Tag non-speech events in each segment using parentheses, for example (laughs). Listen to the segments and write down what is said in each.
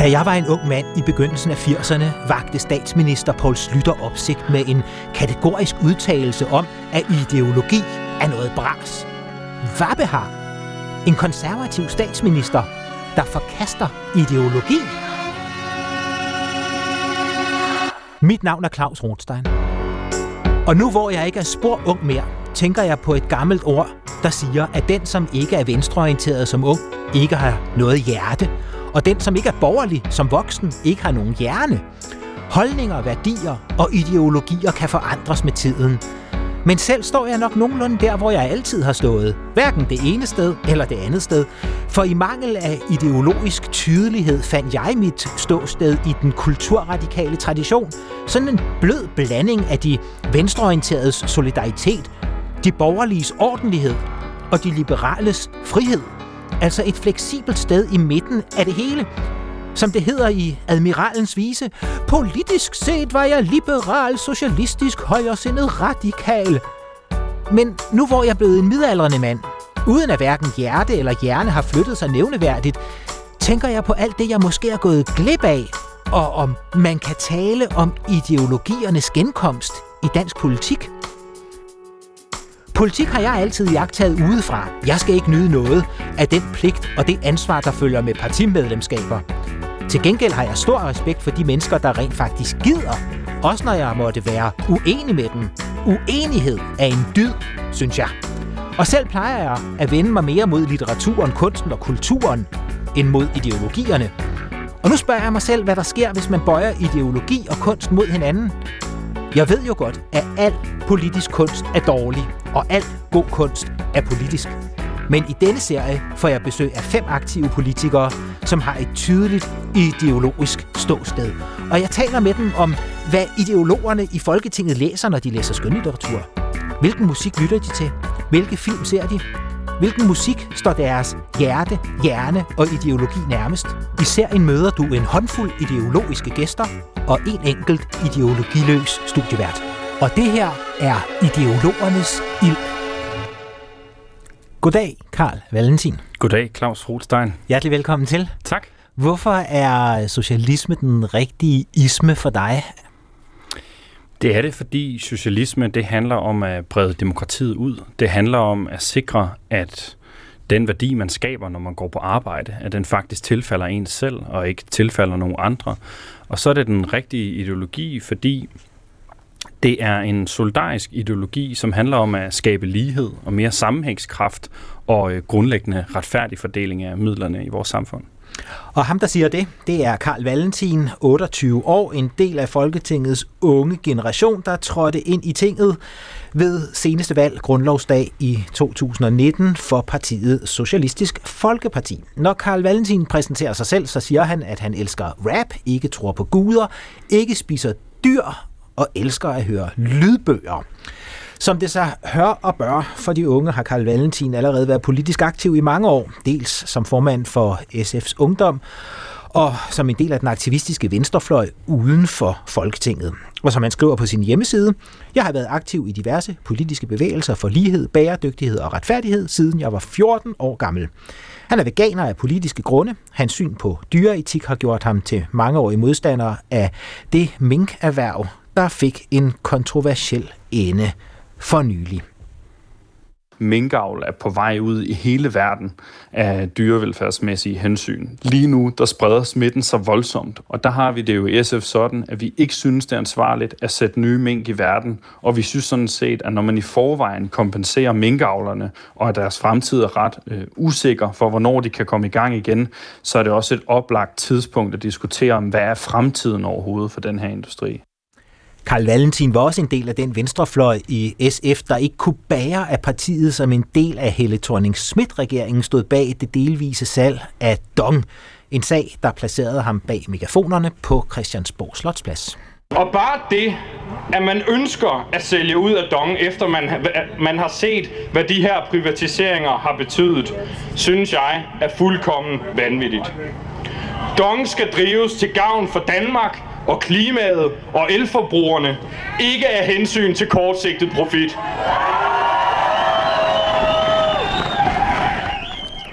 Da jeg var en ung mand i begyndelsen af 80'erne, vagte statsminister Poul Slytter opsigt med en kategorisk udtalelse om, at ideologi er noget bras. Hvad har en konservativ statsminister, der forkaster ideologi? Mit navn er Claus Rothstein. Og nu hvor jeg ikke er spor ung mere, tænker jeg på et gammelt ord, der siger, at den, som ikke er venstreorienteret som ung, ikke har noget hjerte, og den, som ikke er borgerlig som voksen, ikke har nogen hjerne. Holdninger, værdier og ideologier kan forandres med tiden. Men selv står jeg nok nogenlunde der, hvor jeg altid har stået. Hverken det ene sted eller det andet sted. For i mangel af ideologisk tydelighed fandt jeg mit ståsted i den kulturradikale tradition. Sådan en blød blanding af de venstreorienteredes solidaritet, de borgerliges ordentlighed og de liberales frihed. Altså et fleksibelt sted i midten af det hele. Som det hedder i Admiralens vise, politisk set var jeg liberal, socialistisk, højresindet, radikal. Men nu hvor jeg er blevet en midaldrende mand, uden at hverken hjerte eller hjerne har flyttet sig nævneværdigt, tænker jeg på alt det, jeg måske er gået glip af, og om man kan tale om ideologiernes genkomst i dansk politik. Politik har jeg altid jagtet udefra. Jeg skal ikke nyde noget af den pligt og det ansvar, der følger med partimedlemskaber. Til gengæld har jeg stor respekt for de mennesker, der rent faktisk gider, også når jeg måtte være uenig med dem. Uenighed er en dyd, synes jeg. Og selv plejer jeg at vende mig mere mod litteraturen, kunsten og kulturen, end mod ideologierne. Og nu spørger jeg mig selv, hvad der sker, hvis man bøjer ideologi og kunst mod hinanden. Jeg ved jo godt, at al politisk kunst er dårlig, og al god kunst er politisk. Men i denne serie får jeg besøg af fem aktive politikere, som har et tydeligt ideologisk ståsted. Og jeg taler med dem om, hvad ideologerne i Folketinget læser, når de læser skønlitteratur. Hvilken musik lytter de til? Hvilke film ser de? Hvilken musik står deres hjerte, hjerne og ideologi nærmest? I serien møder du en håndfuld ideologiske gæster og en enkelt ideologiløs studievært. Og det her er ideologernes ild. Goddag, Karl Valentin. Goddag, Claus Rothstein. Hjertelig velkommen til. Tak. Hvorfor er socialisme den rigtige isme for dig? Det er det, fordi socialisme det handler om at brede demokratiet ud. Det handler om at sikre, at den værdi, man skaber, når man går på arbejde, at den faktisk tilfalder en selv og ikke tilfalder nogen andre. Og så er det den rigtige ideologi, fordi det er en solidarisk ideologi, som handler om at skabe lighed og mere sammenhængskraft og øh, grundlæggende retfærdig fordeling af midlerne i vores samfund. Og ham, der siger det, det er Karl Valentin, 28 år, en del af Folketingets unge generation, der trådte ind i tinget ved seneste valg, grundlovsdag i 2019, for partiet Socialistisk Folkeparti. Når Karl Valentin præsenterer sig selv, så siger han, at han elsker rap, ikke tror på guder, ikke spiser dyr og elsker at høre lydbøger. Som det så hør og bør for de unge, har Karl Valentin allerede været politisk aktiv i mange år, dels som formand for SF's Ungdom, og som en del af den aktivistiske venstrefløj uden for Folketinget. Og som han skriver på sin hjemmeside, jeg har været aktiv i diverse politiske bevægelser for lighed, bæredygtighed og retfærdighed, siden jeg var 14 år gammel. Han er veganer af politiske grunde. Hans syn på dyreetik har gjort ham til mangeårige modstander af det minkerhverv, der fik en kontroversiel ende for nylig. Minkavl er på vej ud i hele verden af dyrevelfærdsmæssige hensyn. Lige nu, der spreder smitten sig voldsomt, og der har vi det jo i SF sådan, at vi ikke synes, det er ansvarligt at sætte nye mink i verden, og vi synes sådan set, at når man i forvejen kompenserer minkavlerne, og at deres fremtid er ret øh, usikker for, hvornår de kan komme i gang igen, så er det også et oplagt tidspunkt at diskutere om, hvad er fremtiden overhovedet for den her industri. Karl Valentin var også en del af den venstrefløj i SF, der ikke kunne bære, at partiet som en del af Helle thorning schmidt regeringen stod bag det delvise salg af Dong. En sag, der placerede ham bag megafonerne på Christiansborg Slotsplads. Og bare det, at man ønsker at sælge ud af Dong, efter man, man har set, hvad de her privatiseringer har betydet, synes jeg er fuldkommen vanvittigt. Dong skal drives til gavn for Danmark, og klimaet og elforbrugerne, ikke af hensyn til kortsigtet profit.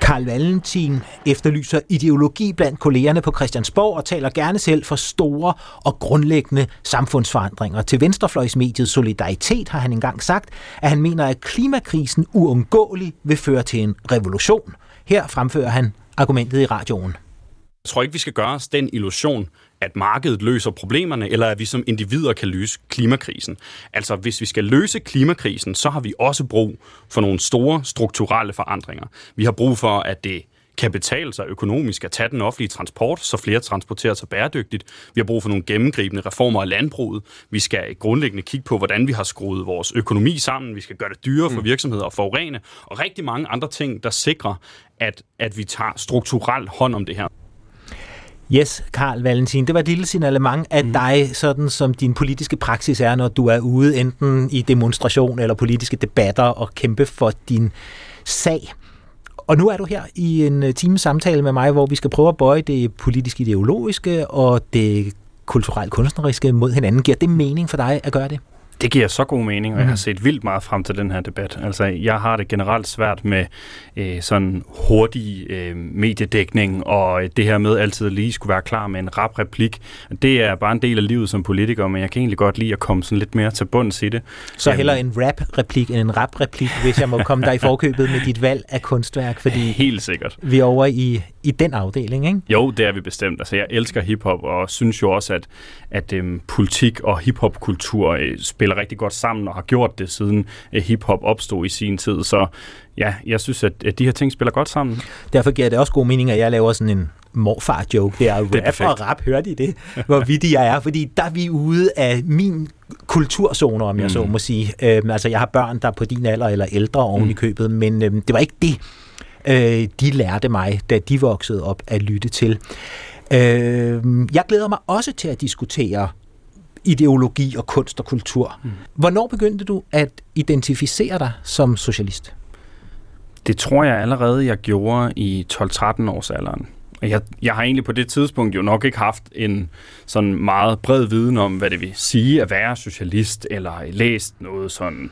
Karl Valentin efterlyser ideologi blandt kollegerne på Christiansborg og taler gerne selv for store og grundlæggende samfundsforandringer. Til venstrefløjsmediet Solidaritet har han engang sagt, at han mener, at klimakrisen uundgåeligt vil føre til en revolution. Her fremfører han argumentet i radioen. Jeg tror ikke, vi skal gøre os den illusion, at markedet løser problemerne, eller at vi som individer kan løse klimakrisen. Altså, hvis vi skal løse klimakrisen, så har vi også brug for nogle store strukturelle forandringer. Vi har brug for, at det kan betale sig økonomisk at tage den offentlige transport, så flere transporterer sig bæredygtigt. Vi har brug for nogle gennemgribende reformer af landbruget. Vi skal grundlæggende kigge på, hvordan vi har skruet vores økonomi sammen. Vi skal gøre det dyrere for mm. virksomheder at forurene, og rigtig mange andre ting, der sikrer, at, at vi tager strukturelt hånd om det her. Yes, Karl Valentin, det var et lille signalement af mm. dig, sådan som din politiske praksis er, når du er ude enten i demonstration eller politiske debatter og kæmpe for din sag. Og nu er du her i en øh, times samtale med mig, hvor vi skal prøve at bøje det politisk ideologiske og det kulturelt kunstneriske mod hinanden. Giver det mening for dig at gøre det? Det giver så god mening, og jeg har mhm. set vildt meget frem til den her debat. Altså, jeg har det generelt svært med øh, sådan hurtig øh, mediedækning, og det her med altid lige skulle være klar med en rap replik. Det er bare en del af livet som politiker, men jeg kan egentlig godt lide at komme sådan lidt mere til bunds i det. Så heller en rap-replik end en rap-replik, hvis jeg må komme dig i forkøbet med dit valg af kunstværk, fordi Helt sikkert. vi er over i, i den afdeling, ikke? Jo, det er vi bestemt. Altså, jeg elsker hiphop, og synes jo også, at, at øhm, politik og hiphop-kultur øh, spiller rigtig godt sammen, og har gjort det siden øh, hiphop opstod i sin tid. Så ja, jeg synes, at, at de her ting spiller godt sammen. Derfor giver det også god mening, at jeg laver sådan en morfar-joke. Det er rap det er og rap, hørte I det? Hvor vidt jeg er, fordi der er vi ude af min kulturzone, om jeg mm. så må sige. Øhm, altså, jeg har børn, der er på din alder eller ældre oven mm. i købet, men øhm, det var ikke det, øh, de lærte mig, da de voksede op at lytte til. Øh, jeg glæder mig også til at diskutere ideologi og kunst og kultur. Mm. Hvornår begyndte du at identificere dig som socialist? Det tror jeg allerede, jeg gjorde i 12-13 års alderen. Jeg, jeg har egentlig på det tidspunkt jo nok ikke haft en sådan meget bred viden om, hvad det vil sige at være socialist, eller læst noget sådan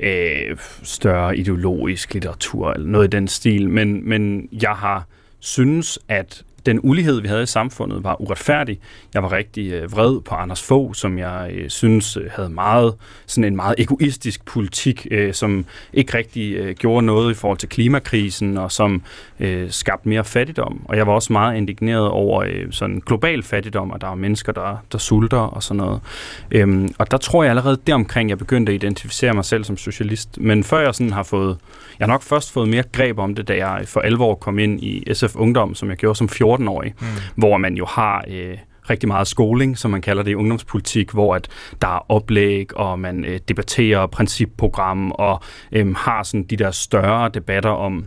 øh, større ideologisk litteratur, eller noget i den stil. Men, men jeg har synes, at den ulighed, vi havde i samfundet, var uretfærdig. Jeg var rigtig øh, vred på Anders Fogh, som jeg øh, synes øh, havde meget sådan en meget egoistisk politik, øh, som ikke rigtig øh, gjorde noget i forhold til klimakrisen, og som øh, skabte mere fattigdom. Og jeg var også meget indigneret over øh, sådan global fattigdom, og der er mennesker, der, der sulter og sådan noget. Øhm, og der tror jeg allerede deromkring, jeg begyndte at identificere mig selv som socialist. Men før jeg sådan har fået, jeg har nok først fået mere greb om det, da jeg øh, for alvor kom ind i SF Ungdom, som jeg gjorde som 14-årig, mm. hvor man jo har... Øh, rigtig meget skoling, som man kalder det i ungdomspolitik, hvor at der er oplæg, og man øh, debatterer principprogram, og øh, har sådan de der større debatter om,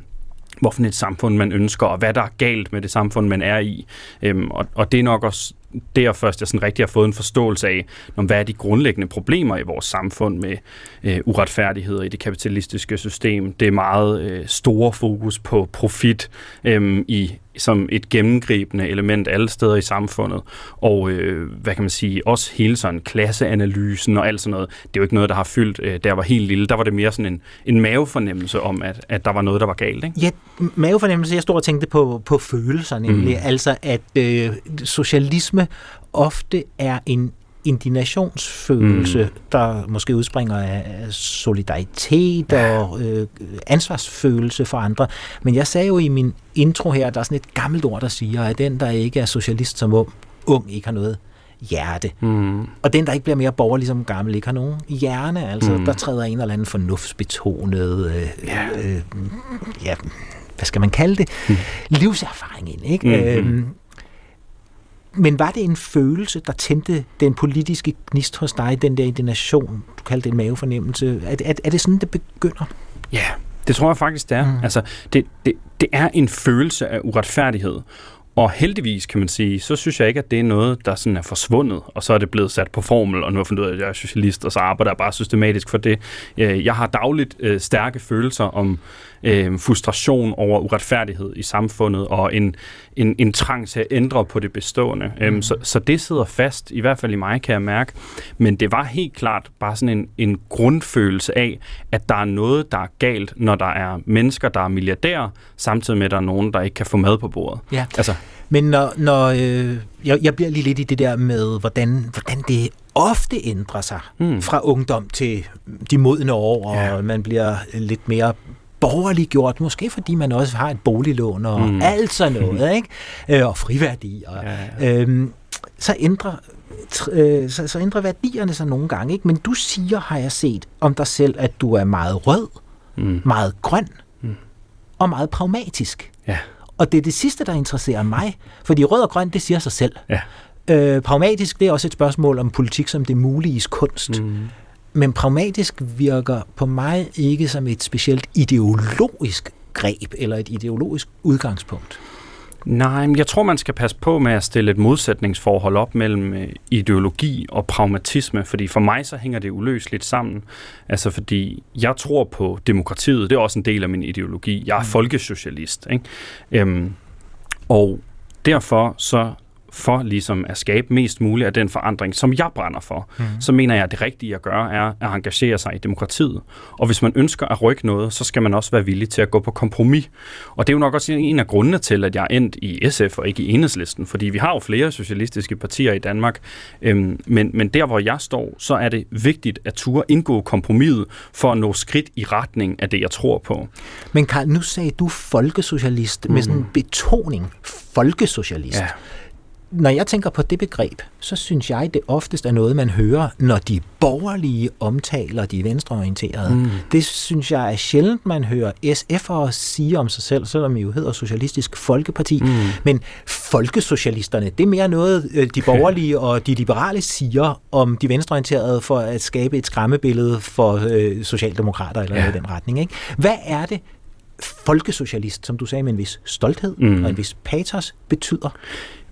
hvorfor et samfund man ønsker, og hvad der er galt med det samfund, man er i. Øhm, og, og det er nok også der først, jeg sådan rigtig har fået en forståelse af, om hvad er de grundlæggende problemer i vores samfund med øh, uretfærdigheder i det kapitalistiske system. Det er meget øh, store fokus på profit øh, i som et gennemgribende element alle steder i samfundet. Og øh, hvad kan man sige, også hele sådan klasseanalysen og alt sådan noget, det er jo ikke noget, der har fyldt, øh, jeg var helt lille. Der var det mere sådan en, en mavefornemmelse om, at, at der var noget, der var galt. Ikke? Ja, mavefornemmelse, jeg stod og tænkte på, på følelser nemlig. Mm. Altså, at øh, socialisme ofte er en indignationsfølelse, mm. der måske udspringer af solidaritet ja. og øh, ansvarsfølelse for andre. Men jeg sagde jo i min intro her, der er sådan et gammelt ord, der siger, at den, der ikke er socialist som ung, ung ikke har noget hjerte. Mm. Og den, der ikke bliver mere borgerlig som gammel, ikke har nogen hjerne. Altså, mm. der træder en eller anden fornuftsbetonet, øh, ja. Øh, ja, hvad skal man kalde det, mm. livserfaring ind. Ikke? Mm. Øhm, men var det en følelse, der tændte den politiske gnist hos dig, den der indignation, du kaldte det en mavefornemmelse? Er, er, er det sådan, det begynder? Ja, det tror jeg faktisk, det er. Mm. Altså, det, det, det er en følelse af uretfærdighed. Og heldigvis, kan man sige, så synes jeg ikke, at det er noget, der sådan er forsvundet, og så er det blevet sat på formel, og nu har jeg fundet ud af, at jeg er socialist, og så arbejder jeg bare systematisk for det. Øh, jeg har dagligt øh, stærke følelser om øh, frustration over uretfærdighed i samfundet, og en, en, en trang til at ændre på det bestående. Mm. Så, så det sidder fast, i hvert fald i mig, kan jeg mærke. Men det var helt klart bare sådan en, en grundfølelse af, at der er noget, der er galt, når der er mennesker, der er milliardærer, samtidig med, at der er nogen, der ikke kan få mad på bordet. Ja. Altså, men når, når øh, jeg, jeg bliver lige lidt i det der med, hvordan, hvordan det ofte ændrer sig mm. fra ungdom til de modne år, og ja. man bliver lidt mere borgerlig gjort, måske fordi man også har et boliglån og mm. alt sådan noget, (laughs) ikke? Øh, og friværdi. Og, ja. øhm, så ændrer øh, så, så ændrer værdierne sig nogle gange, ikke? Men du siger, har jeg set om dig selv, at du er meget rød, mm. meget grøn mm. og meget pragmatisk. Ja. Og det er det sidste, der interesserer mig, fordi rød og grøn, det siger sig selv. Ja. Øh, pragmatisk, det er også et spørgsmål om politik som det mulige kunst. Mm. Men pragmatisk virker på mig ikke som et specielt ideologisk greb eller et ideologisk udgangspunkt. Nej, men jeg tror, man skal passe på med at stille et modsætningsforhold op mellem øh, ideologi og pragmatisme, fordi for mig så hænger det uløseligt sammen. Altså fordi jeg tror på demokratiet, det er også en del af min ideologi. Jeg er mm. folkesocialist, ikke? Øhm, og derfor så for ligesom at skabe mest muligt af den forandring, som jeg brænder for, mm. så mener jeg, at det rigtige at gøre er at engagere sig i demokratiet. Og hvis man ønsker at rykke noget, så skal man også være villig til at gå på kompromis. Og det er jo nok også en af grundene til, at jeg er endt i SF og ikke i enhedslisten, fordi vi har jo flere socialistiske partier i Danmark, øhm, men, men der, hvor jeg står, så er det vigtigt at ture indgå kompromiset for at nå skridt i retning af det, jeg tror på. Men Karl, nu sagde du folkesocialist mm. med sådan en betoning. Folkesocialist. Ja når jeg tænker på det begreb, så synes jeg, det oftest er noget, man hører, når de borgerlige omtaler de venstreorienterede. Mm. Det synes jeg er sjældent, man hører SF'ere sige om sig selv, selvom I jo hedder Socialistisk Folkeparti. Mm. Men folkesocialisterne, det er mere noget, øh, de borgerlige og de liberale siger om de venstreorienterede for at skabe et skræmmebillede for øh, socialdemokrater eller ja. noget i den retning. Ikke? Hvad er det, folkesocialist, som du sagde med en vis stolthed mm. og en vis patos, betyder?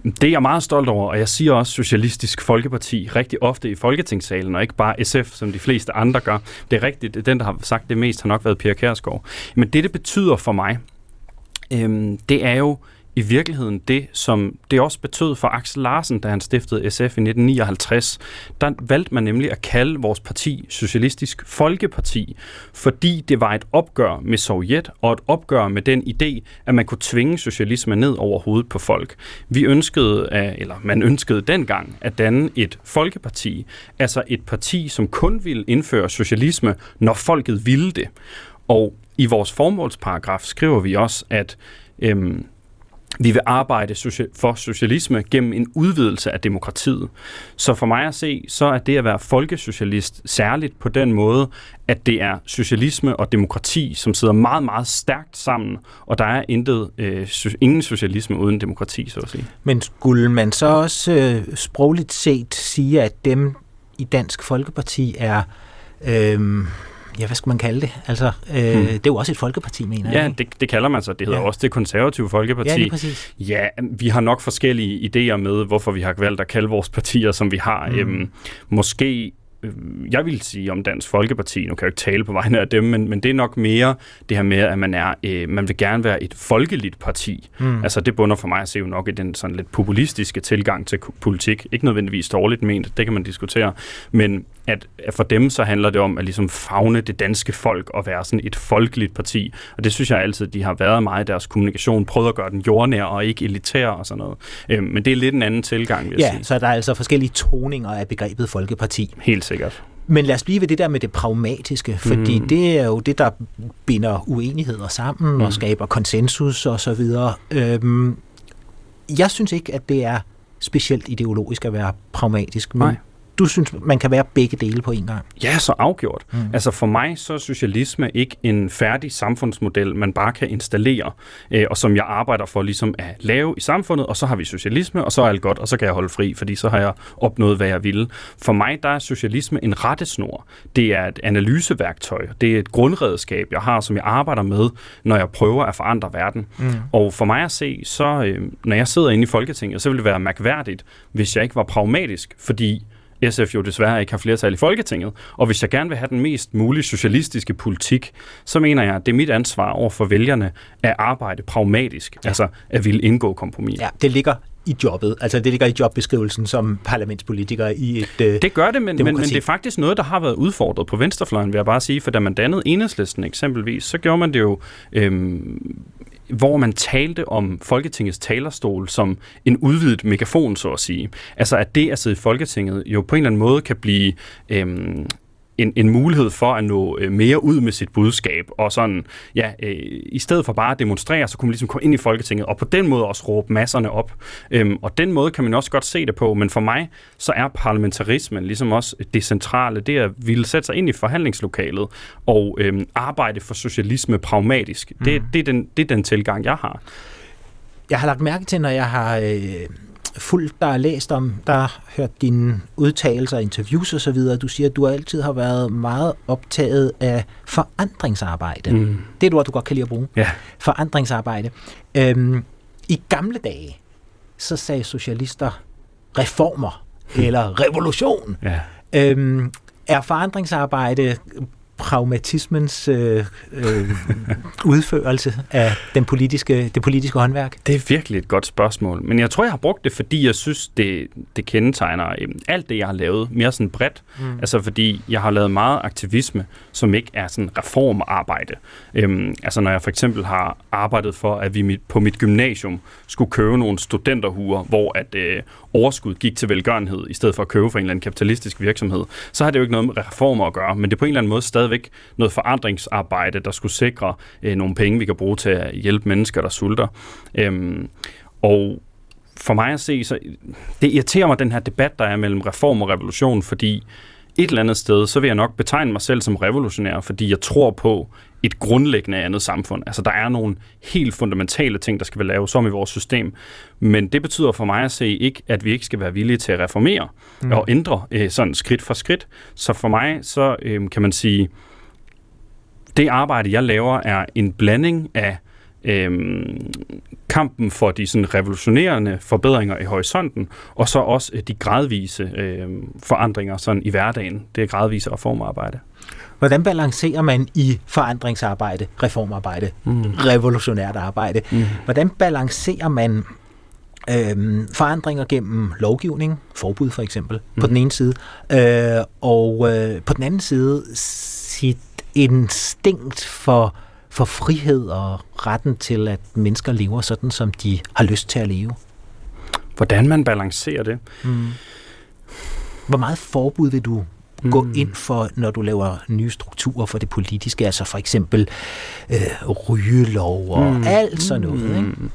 Det er jeg meget stolt over, og jeg siger også Socialistisk Folkeparti rigtig ofte i Folketingssalen, og ikke bare SF, som de fleste andre gør. Det er rigtigt, den, der har sagt det mest, har nok været Pia Kærsgaard. Men det, det betyder for mig, øhm, det er jo i virkeligheden det, som det også betød for Axel Larsen, da han stiftede SF i 1959. Der valgte man nemlig at kalde vores parti Socialistisk Folkeparti, fordi det var et opgør med Sovjet og et opgør med den idé, at man kunne tvinge socialisme ned over hovedet på folk. Vi ønskede, eller man ønskede dengang, at danne et folkeparti, altså et parti, som kun ville indføre socialisme, når folket ville det. Og i vores formålsparagraf skriver vi også, at øhm, vi vil arbejde for socialisme gennem en udvidelse af demokratiet. Så for mig at se, så er det at være folkesocialist særligt på den måde, at det er socialisme og demokrati, som sidder meget, meget stærkt sammen, og der er intet, øh, ingen socialisme uden demokrati, så at sige. Men skulle man så også øh, sprogligt set sige, at dem i Dansk Folkeparti er... Øh, ja, hvad skal man kalde det? Altså, øh, hmm. det er jo også et folkeparti, mener jeg. Ja, det, det kalder man sig. Det hedder ja. også det konservative folkeparti. Ja, lige præcis. Ja, vi har nok forskellige idéer med, hvorfor vi har valgt at kalde vores partier, som vi har. Hmm. Øhm, måske Øh, jeg vil sige om Dansk Folkeparti, nu kan jeg ikke tale på vegne af dem, men, men det er nok mere det her med, at man er, øh, man vil gerne være et folkeligt parti. Mm. Altså det bunder for mig at se jo nok i den sådan lidt populistiske tilgang til politik. Ikke nødvendigvis dårligt ment, det kan man diskutere, men at, for dem så handler det om at ligesom fagne det danske folk og være sådan et folkeligt parti. Og det synes jeg altid, de har været meget i deres kommunikation, prøvet at gøre den jordnær og ikke elitær og sådan noget. Øh, men det er lidt en anden tilgang, vil jeg ja, sige. så der er altså forskellige toninger af begrebet folkeparti. Helt sikkert. Men lad os blive ved det der med det pragmatiske, fordi mm. det er jo det, der binder uenigheder sammen mm. og skaber konsensus og så videre. Øhm, jeg synes ikke, at det er specielt ideologisk at være pragmatisk, men Nej. Du synes, man kan være begge dele på en gang? Ja, så afgjort. Mm. Altså for mig så er socialisme ikke en færdig samfundsmodel, man bare kan installere, øh, og som jeg arbejder for ligesom at lave i samfundet, og så har vi socialisme, og så er alt godt, og så kan jeg holde fri, fordi så har jeg opnået, hvad jeg ville. For mig der er socialisme en rettesnor. Det er et analyseværktøj. Det er et grundredskab, jeg har, som jeg arbejder med, når jeg prøver at forandre verden. Mm. Og for mig at se, så øh, når jeg sidder inde i Folketinget, så vil det være mærkværdigt, hvis jeg ikke var pragmatisk, fordi SF jo desværre ikke har flertal i Folketinget. Og hvis jeg gerne vil have den mest mulige socialistiske politik, så mener jeg, at det er mit ansvar over for vælgerne at arbejde pragmatisk, ja. altså at ville indgå kompromis. Ja, det ligger i jobbet. Altså det ligger i jobbeskrivelsen som parlamentspolitiker i et øh, Det gør det, men, men, men det er faktisk noget, der har været udfordret på venstrefløjen, vil jeg bare sige. For da man dannede enhedslisten eksempelvis, så gjorde man det jo øhm, hvor man talte om Folketingets talerstol som en udvidet megafon, så at sige. Altså at det at sidde i Folketinget jo på en eller anden måde kan blive øhm, en, en mulighed for at nå øh, mere ud med sit budskab, og sådan, ja, øh, i stedet for bare at demonstrere, så kunne man ligesom komme ind i Folketinget, og på den måde også råbe masserne op. Øhm, og den måde kan man også godt se det på, men for mig, så er parlamentarismen ligesom også det centrale, det at ville sætte sig ind i forhandlingslokalet, og øhm, arbejde for socialisme pragmatisk. Mm. Det, det, er den, det er den tilgang, jeg har. Jeg har lagt mærke til, når jeg har... Øh fulgt dig og læst om, der har hørt dine udtalelser, interviews osv., du siger, at du altid har været meget optaget af forandringsarbejde. Mm. Det er et ord, du godt kan lide at bruge. Ja. Forandringsarbejde. Øhm, I gamle dage, så sagde socialister reformer (laughs) eller revolution. Ja. Øhm, er forandringsarbejde pragmatismens øh, øh, udførelse af den politiske, det politiske håndværk? Det er virkelig et godt spørgsmål, men jeg tror, jeg har brugt det, fordi jeg synes, det, det kendetegner øh, alt det, jeg har lavet, mere sådan bredt. Mm. Altså fordi jeg har lavet meget aktivisme, som ikke er sådan reformarbejde. Øhm, altså når jeg for eksempel har arbejdet for, at vi mit, på mit gymnasium skulle købe nogle studenterhuer, hvor at øh, overskud gik til velgørenhed, i stedet for at købe for en eller anden kapitalistisk virksomhed, så har det jo ikke noget med reformer at gøre, men det er på en eller anden måde stadigvæk noget forandringsarbejde, der skulle sikre øh, nogle penge, vi kan bruge til at hjælpe mennesker, der sulter. Øhm, og for mig at se, så det irriterer mig, den her debat, der er mellem reform og revolution, fordi et eller andet sted, så vil jeg nok betegne mig selv som revolutionær, fordi jeg tror på et grundlæggende andet samfund. Altså, der er nogle helt fundamentale ting, der skal være lavet som i vores system. Men det betyder for mig at se ikke, at vi ikke skal være villige til at reformere mm. og ændre øh, sådan skridt for skridt. Så for mig, så øh, kan man sige, det arbejde, jeg laver, er en blanding af øhm, kampen for de sådan revolutionerende forbedringer i horisonten, og så også øh, de gradvise øhm, forandringer sådan i hverdagen. Det er gradvise reformarbejde. Hvordan balancerer man i forandringsarbejde, reformarbejde, mm. revolutionært arbejde? Mm. Hvordan balancerer man øhm, forandringer gennem lovgivning, forbud for eksempel, mm. på den ene side, øh, og øh, på den anden side sit instinkt for for frihed og retten til, at mennesker lever sådan, som de har lyst til at leve. Hvordan man balancerer det? Mm. Hvor meget forbud vil du mm. gå ind for, når du laver nye strukturer for det politiske? Altså for eksempel øh, rygelov og mm. alt sådan noget. Mm.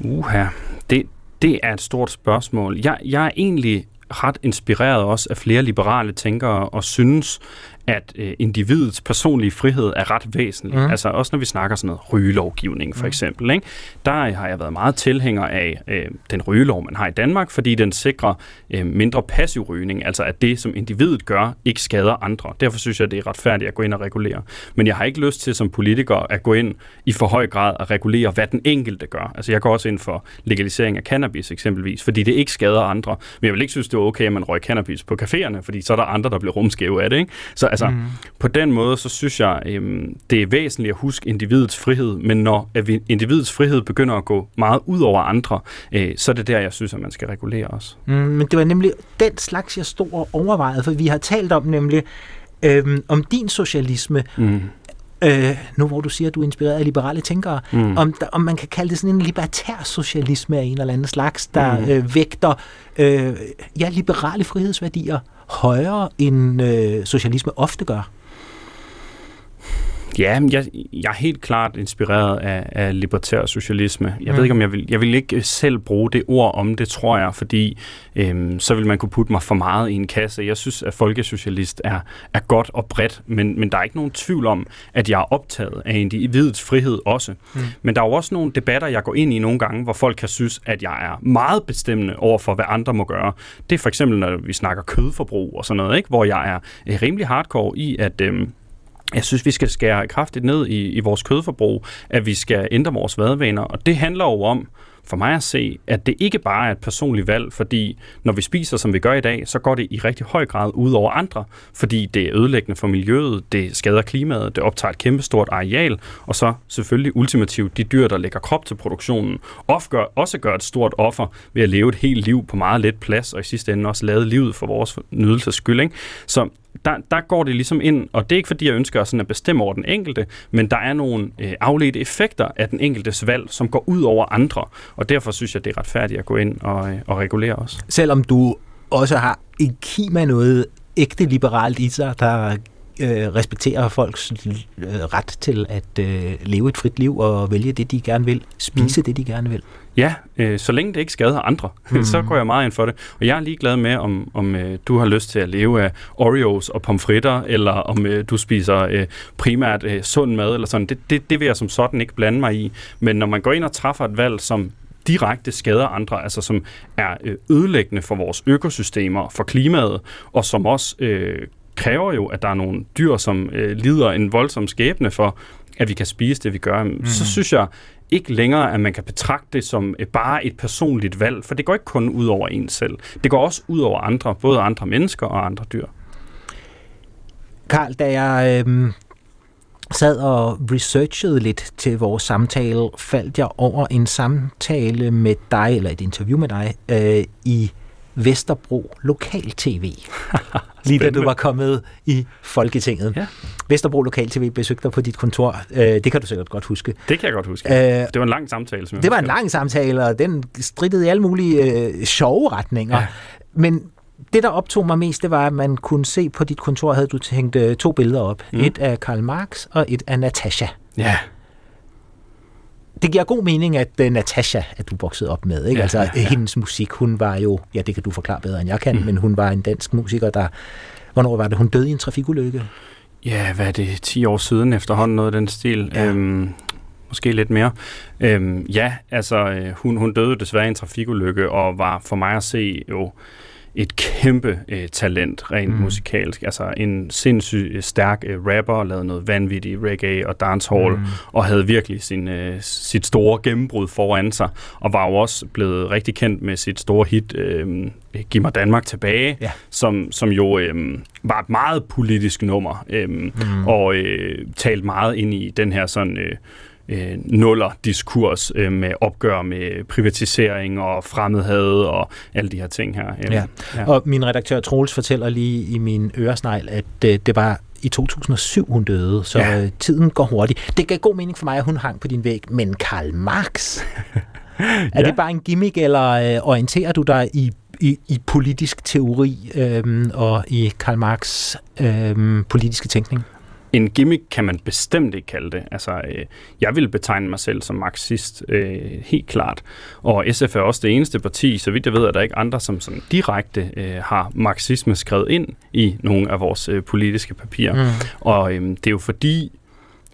Ikke? Uha, det, det er et stort spørgsmål. Jeg, jeg er egentlig ret inspireret også af flere liberale tænkere og synes, at øh, individets personlige frihed er ret væsentlig. Mm. Altså også når vi snakker sådan noget rygelovgivning for mm. eksempel. Ikke? Der har jeg været meget tilhænger af øh, den rygelov, man har i Danmark, fordi den sikrer øh, mindre passiv rygning, altså at det, som individet gør, ikke skader andre. Derfor synes jeg, det er retfærdigt at gå ind og regulere. Men jeg har ikke lyst til som politiker at gå ind i for høj grad at regulere, hvad den enkelte gør. Altså jeg går også ind for legalisering af cannabis eksempelvis, fordi det ikke skader andre. Men jeg vil ikke synes, det er okay, at man røg cannabis på caféerne, fordi så er der andre, der bliver rumskæve af det. Ikke? Så Altså, mm. på den måde, så synes jeg, øhm, det er væsentligt at huske individets frihed, men når individets frihed begynder at gå meget ud over andre, øh, så er det der, jeg synes, at man skal regulere os. Mm, men det var nemlig den slags, jeg stod og overvejede, for vi har talt om nemlig, øhm, om din socialisme, mm. Øh, nu hvor du siger, at du er inspireret af liberale tænkere, mm. om, der, om man kan kalde det sådan en libertær socialisme af en eller anden slags, der mm. øh, vægter øh, ja, liberale frihedsværdier højere, end øh, socialisme ofte gør? Ja, jeg, jeg er helt klart inspireret af, af libertær socialisme. Jeg mm. ved ikke, om jeg vil, jeg vil ikke selv bruge det ord om det, tror jeg, fordi øhm, så vil man kunne putte mig for meget i en kasse. Jeg synes, at folkesocialist er, er godt og bredt, men, men der er ikke nogen tvivl om, at jeg er optaget af individets frihed også. Mm. Men der er jo også nogle debatter, jeg går ind i nogle gange, hvor folk kan synes, at jeg er meget bestemmende over for, hvad andre må gøre. Det er for eksempel, når vi snakker kødforbrug og sådan noget, ikke? hvor jeg er øh, rimelig hardcore i, at øhm, jeg synes, vi skal skære kraftigt ned i, i vores kødforbrug, at vi skal ændre vores madvaner, og det handler jo om, for mig at se, at det ikke bare er et personligt valg, fordi når vi spiser, som vi gør i dag, så går det i rigtig høj grad ud over andre, fordi det er ødelæggende for miljøet, det skader klimaet, det optager et kæmpestort areal, og så selvfølgelig ultimativt de dyr, der lægger krop til produktionen, gør, også gør et stort offer ved at leve et helt liv på meget let plads, og i sidste ende også lade livet for vores nydelses skyld. Ikke? Så der, der går det ligesom ind, og det er ikke fordi, jeg ønsker sådan at bestemme over den enkelte, men der er nogle øh, afledte effekter af den enkeltes valg, som går ud over andre, og derfor synes jeg, det er retfærdigt at gå ind og, øh, og regulere os. Selvom du også har en kima noget ægte liberalt i sig, der øh, respekterer folks øh, ret til at øh, leve et frit liv og vælge det, de gerne vil, spise mm. det, de gerne vil. Ja, øh, så længe det ikke skader andre, (laughs) mm. så går jeg meget ind for det. Og jeg er ligeglad med, om, om øh, du har lyst til at leve af Oreos og pomfritter, eller om øh, du spiser øh, primært øh, sund mad, eller sådan. Det, det, det vil jeg som sådan ikke blande mig i. Men når man går ind og træffer et valg, som direkte skader andre, altså som er øh, ødelæggende for vores økosystemer, for klimaet, og som også øh, kræver jo, at der er nogle dyr, som øh, lider en voldsom skæbne for, at vi kan spise det, vi gør, mm. så synes jeg ikke længere, at man kan betragte det som øh, bare et personligt valg, for det går ikke kun ud over en selv. Det går også ud over andre, både andre mennesker og andre dyr. Karl, da jeg øh, sad og researchede lidt til vores samtale, faldt jeg over en samtale med dig, eller et interview med dig, øh, i Vesterbro Lokal TV. (laughs) lige da du var kommet i Folketinget. Ja. Vesterbro Lokal TV besøgte dig på dit kontor. Øh, det kan du sikkert godt huske. Det kan jeg godt huske. Øh, det var en lang samtale. Som det var en lang samtale, og den strittede i alle mulige øh, sjove retninger. Ja. Men det, der optog mig mest, det var, at man kunne se på dit kontor, havde du tænkt øh, to billeder op. Mm. Et af Karl Marx og et af Natasha. Ja det giver god mening, at uh, Natasha, at du voksede op med, ikke? Ja, altså ja, ja. hendes musik, hun var jo, ja det kan du forklare bedre end jeg kan, mm. men hun var en dansk musiker, der, hvornår var det, hun døde i en trafikulykke? Ja, hvad er det, 10 år siden efterhånden, noget af den stil. Ja. Øhm, måske lidt mere. Øhm, ja, altså øh, hun, hun døde desværre i en trafikulykke, og var for mig at se jo et kæmpe øh, talent rent mm. musikalsk. Altså en sindssygt øh, stærk øh, rapper, lavede noget vanvittigt reggae og dancehall, mm. og havde virkelig sin, øh, sit store gennembrud foran sig, og var jo også blevet rigtig kendt med sit store hit øh, Giv mig Danmark tilbage, ja. som, som jo øh, var et meget politisk nummer, øh, mm. og øh, talte meget ind i den her sådan... Øh, øh, nuller diskurs øh, med opgør med privatisering og fremmedhed og alle de her ting her. Øh, ja. ja. Og min redaktør Troels fortæller lige i min øresnegl, at øh, det var i 2007, hun døde, så ja. øh, tiden går hurtigt. Det gav god mening for mig, at hun hang på din væg, men Karl Marx, (laughs) er ja. det bare en gimmick, eller øh, orienterer du dig i i, i politisk teori øh, og i Karl Marx øh, politiske tænkning? En gimmick kan man bestemt ikke kalde det. Altså, øh, jeg vil betegne mig selv som marxist, øh, helt klart. Og SF er også det eneste parti, så vidt jeg ved, at der ikke andre, som sådan direkte øh, har marxisme skrevet ind i nogle af vores øh, politiske papirer. Mm. Og øh, det er jo fordi,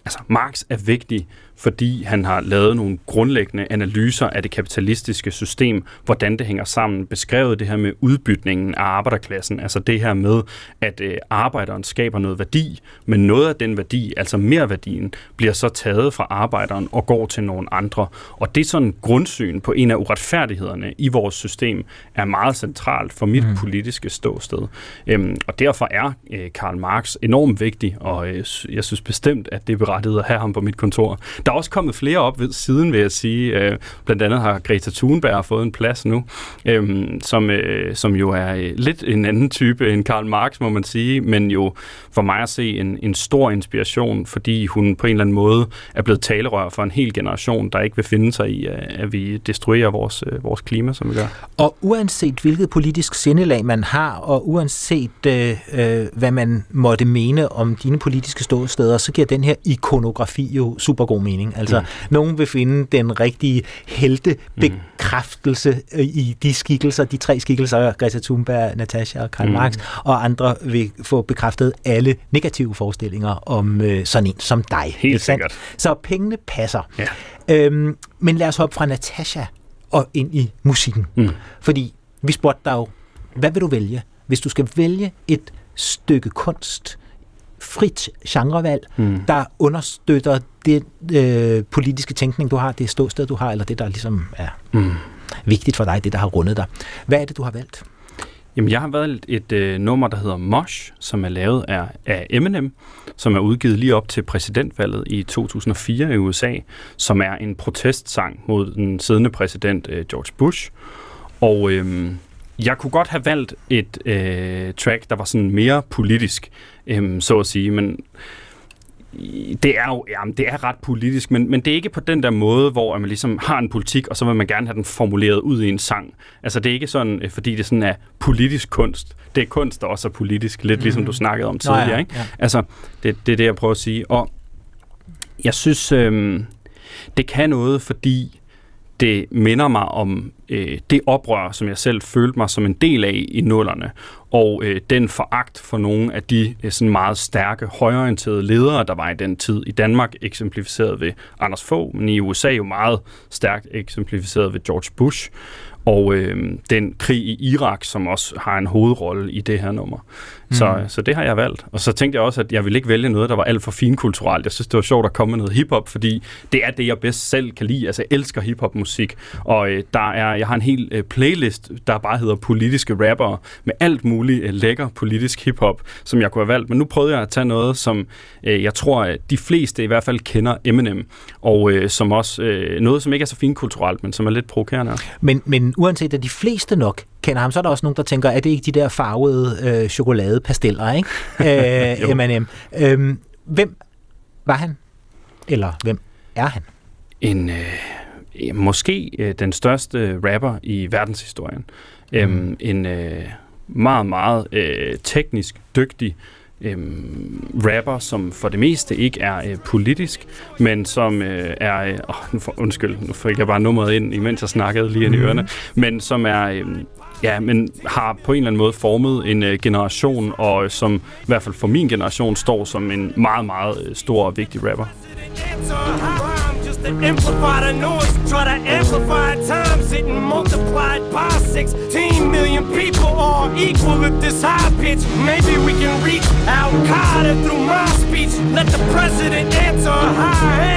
altså Marx er vigtig fordi han har lavet nogle grundlæggende analyser af det kapitalistiske system, hvordan det hænger sammen, beskrevet det her med udbytningen af arbejderklassen, altså det her med, at øh, arbejderen skaber noget værdi, men noget af den værdi, altså mere værdien, bliver så taget fra arbejderen og går til nogle andre. Og det er sådan en grundsyn på en af uretfærdighederne i vores system, er meget centralt for mit mm. politiske ståsted. Øhm, og derfor er øh, Karl Marx enormt vigtig, og øh, jeg synes bestemt, at det er berettiget at have ham på mit kontor der er også kommet flere op ved siden, vil jeg sige. Øh, blandt andet har Greta Thunberg fået en plads nu, øh, som, øh, som jo er øh, lidt en anden type end Karl Marx, må man sige, men jo for mig at se en, en stor inspiration, fordi hun på en eller anden måde er blevet talerør for en hel generation, der ikke vil finde sig i, øh, at vi destruerer vores, øh, vores klima, som vi gør. Og uanset hvilket politisk sindelag man har, og uanset øh, øh, hvad man måtte mene om dine politiske ståsteder, så giver den her ikonografi jo super god mening. Altså, mm. nogen vil finde den rigtige heltebekræftelse mm. i de skikkelser, de tre skikkelser, Greta Thunberg, Natasha og Karl mm. Marx, og andre vil få bekræftet alle negative forestillinger om øh, sådan en som dig. Helt sikkert. Så pengene passer. Ja. Øhm, men lad os hoppe fra Natasha og ind i musikken. Mm. Fordi vi spurgte dig jo, hvad vil du vælge? Hvis du skal vælge et stykke kunst, frit genrevalg, mm. der understøtter det øh, politiske tænkning, du har, det ståsted, du har, eller det, der ligesom er mm. vigtigt for dig, det, der har rundet dig. Hvad er det, du har valgt? Jamen, jeg har valgt et øh, nummer, der hedder Mosh, som er lavet af, af Eminem, som er udgivet lige op til præsidentvalget i 2004 i USA, som er en protestsang mod den siddende præsident øh, George Bush. Og øh, jeg kunne godt have valgt et øh, track, der var sådan mere politisk, øh, så at sige, men det er jo jamen, det er ret politisk, men, men det er ikke på den der måde, hvor man ligesom har en politik, og så vil man gerne have den formuleret ud i en sang. Altså det er ikke sådan, øh, fordi det sådan er politisk kunst. Det er kunst, der også er politisk, lidt mm. ligesom mhm. du snakkede om tidligere. Nå, ja, ikke? Ja. Altså det, det er det, jeg prøver at sige. Og jeg synes, øh, det kan noget, fordi det minder mig om øh, det oprør, som jeg selv følte mig som en del af i nullerne, og øh, den foragt for nogle af de øh, sådan meget stærke, højorienterede ledere, der var i den tid. I Danmark eksemplificeret ved Anders Fogh, men i USA jo meget stærkt eksemplificeret ved George Bush og øh, den krig i Irak, som også har en hovedrolle i det her nummer. Mm. Så, så det har jeg valgt. Og så tænkte jeg også, at jeg ville ikke vælge noget, der var alt for finkulturelt. Jeg synes, det var sjovt at komme med noget hiphop, fordi det er det, jeg bedst selv kan lide. Altså, jeg elsker hiphop-musik, og øh, der er, jeg har en hel øh, playlist, der bare hedder politiske rapper med alt muligt øh, lækker politisk hiphop, som jeg kunne have valgt. Men nu prøvede jeg at tage noget, som øh, jeg tror, at de fleste i hvert fald kender Eminem, og øh, som også øh, noget, som ikke er så finkulturelt, men som er lidt provokerende. Men, men uanset at de fleste nok kender ham, så er der også nogen, der tænker, er det ikke de der farvede øh, chokoladepasteller, ikke? (laughs) Øh, M&M. Øhm, hvem var han? Eller hvem er han? En, øh, måske øh, den største rapper i verdenshistorien. Mm. Øhm, en øh, meget, meget øh, teknisk dygtig øhm, rapper, som for det meste ikke er øh, politisk, men som øh, er... Øh, nu for, undskyld, nu fik jeg bare nummeret ind, imens jeg snakkede lige ind i mhm. ørerne. Men som er... Øh, ja, men har på en eller anden måde formet en øh, generation, og øh, som i hvert fald for min generation står som en meget, meget øh, stor og vigtig rapper. noise. Try to amplify multiplied by 16 million people equal this high pitch. Maybe we can reach Al Qaeda through my speech. Let the president answer high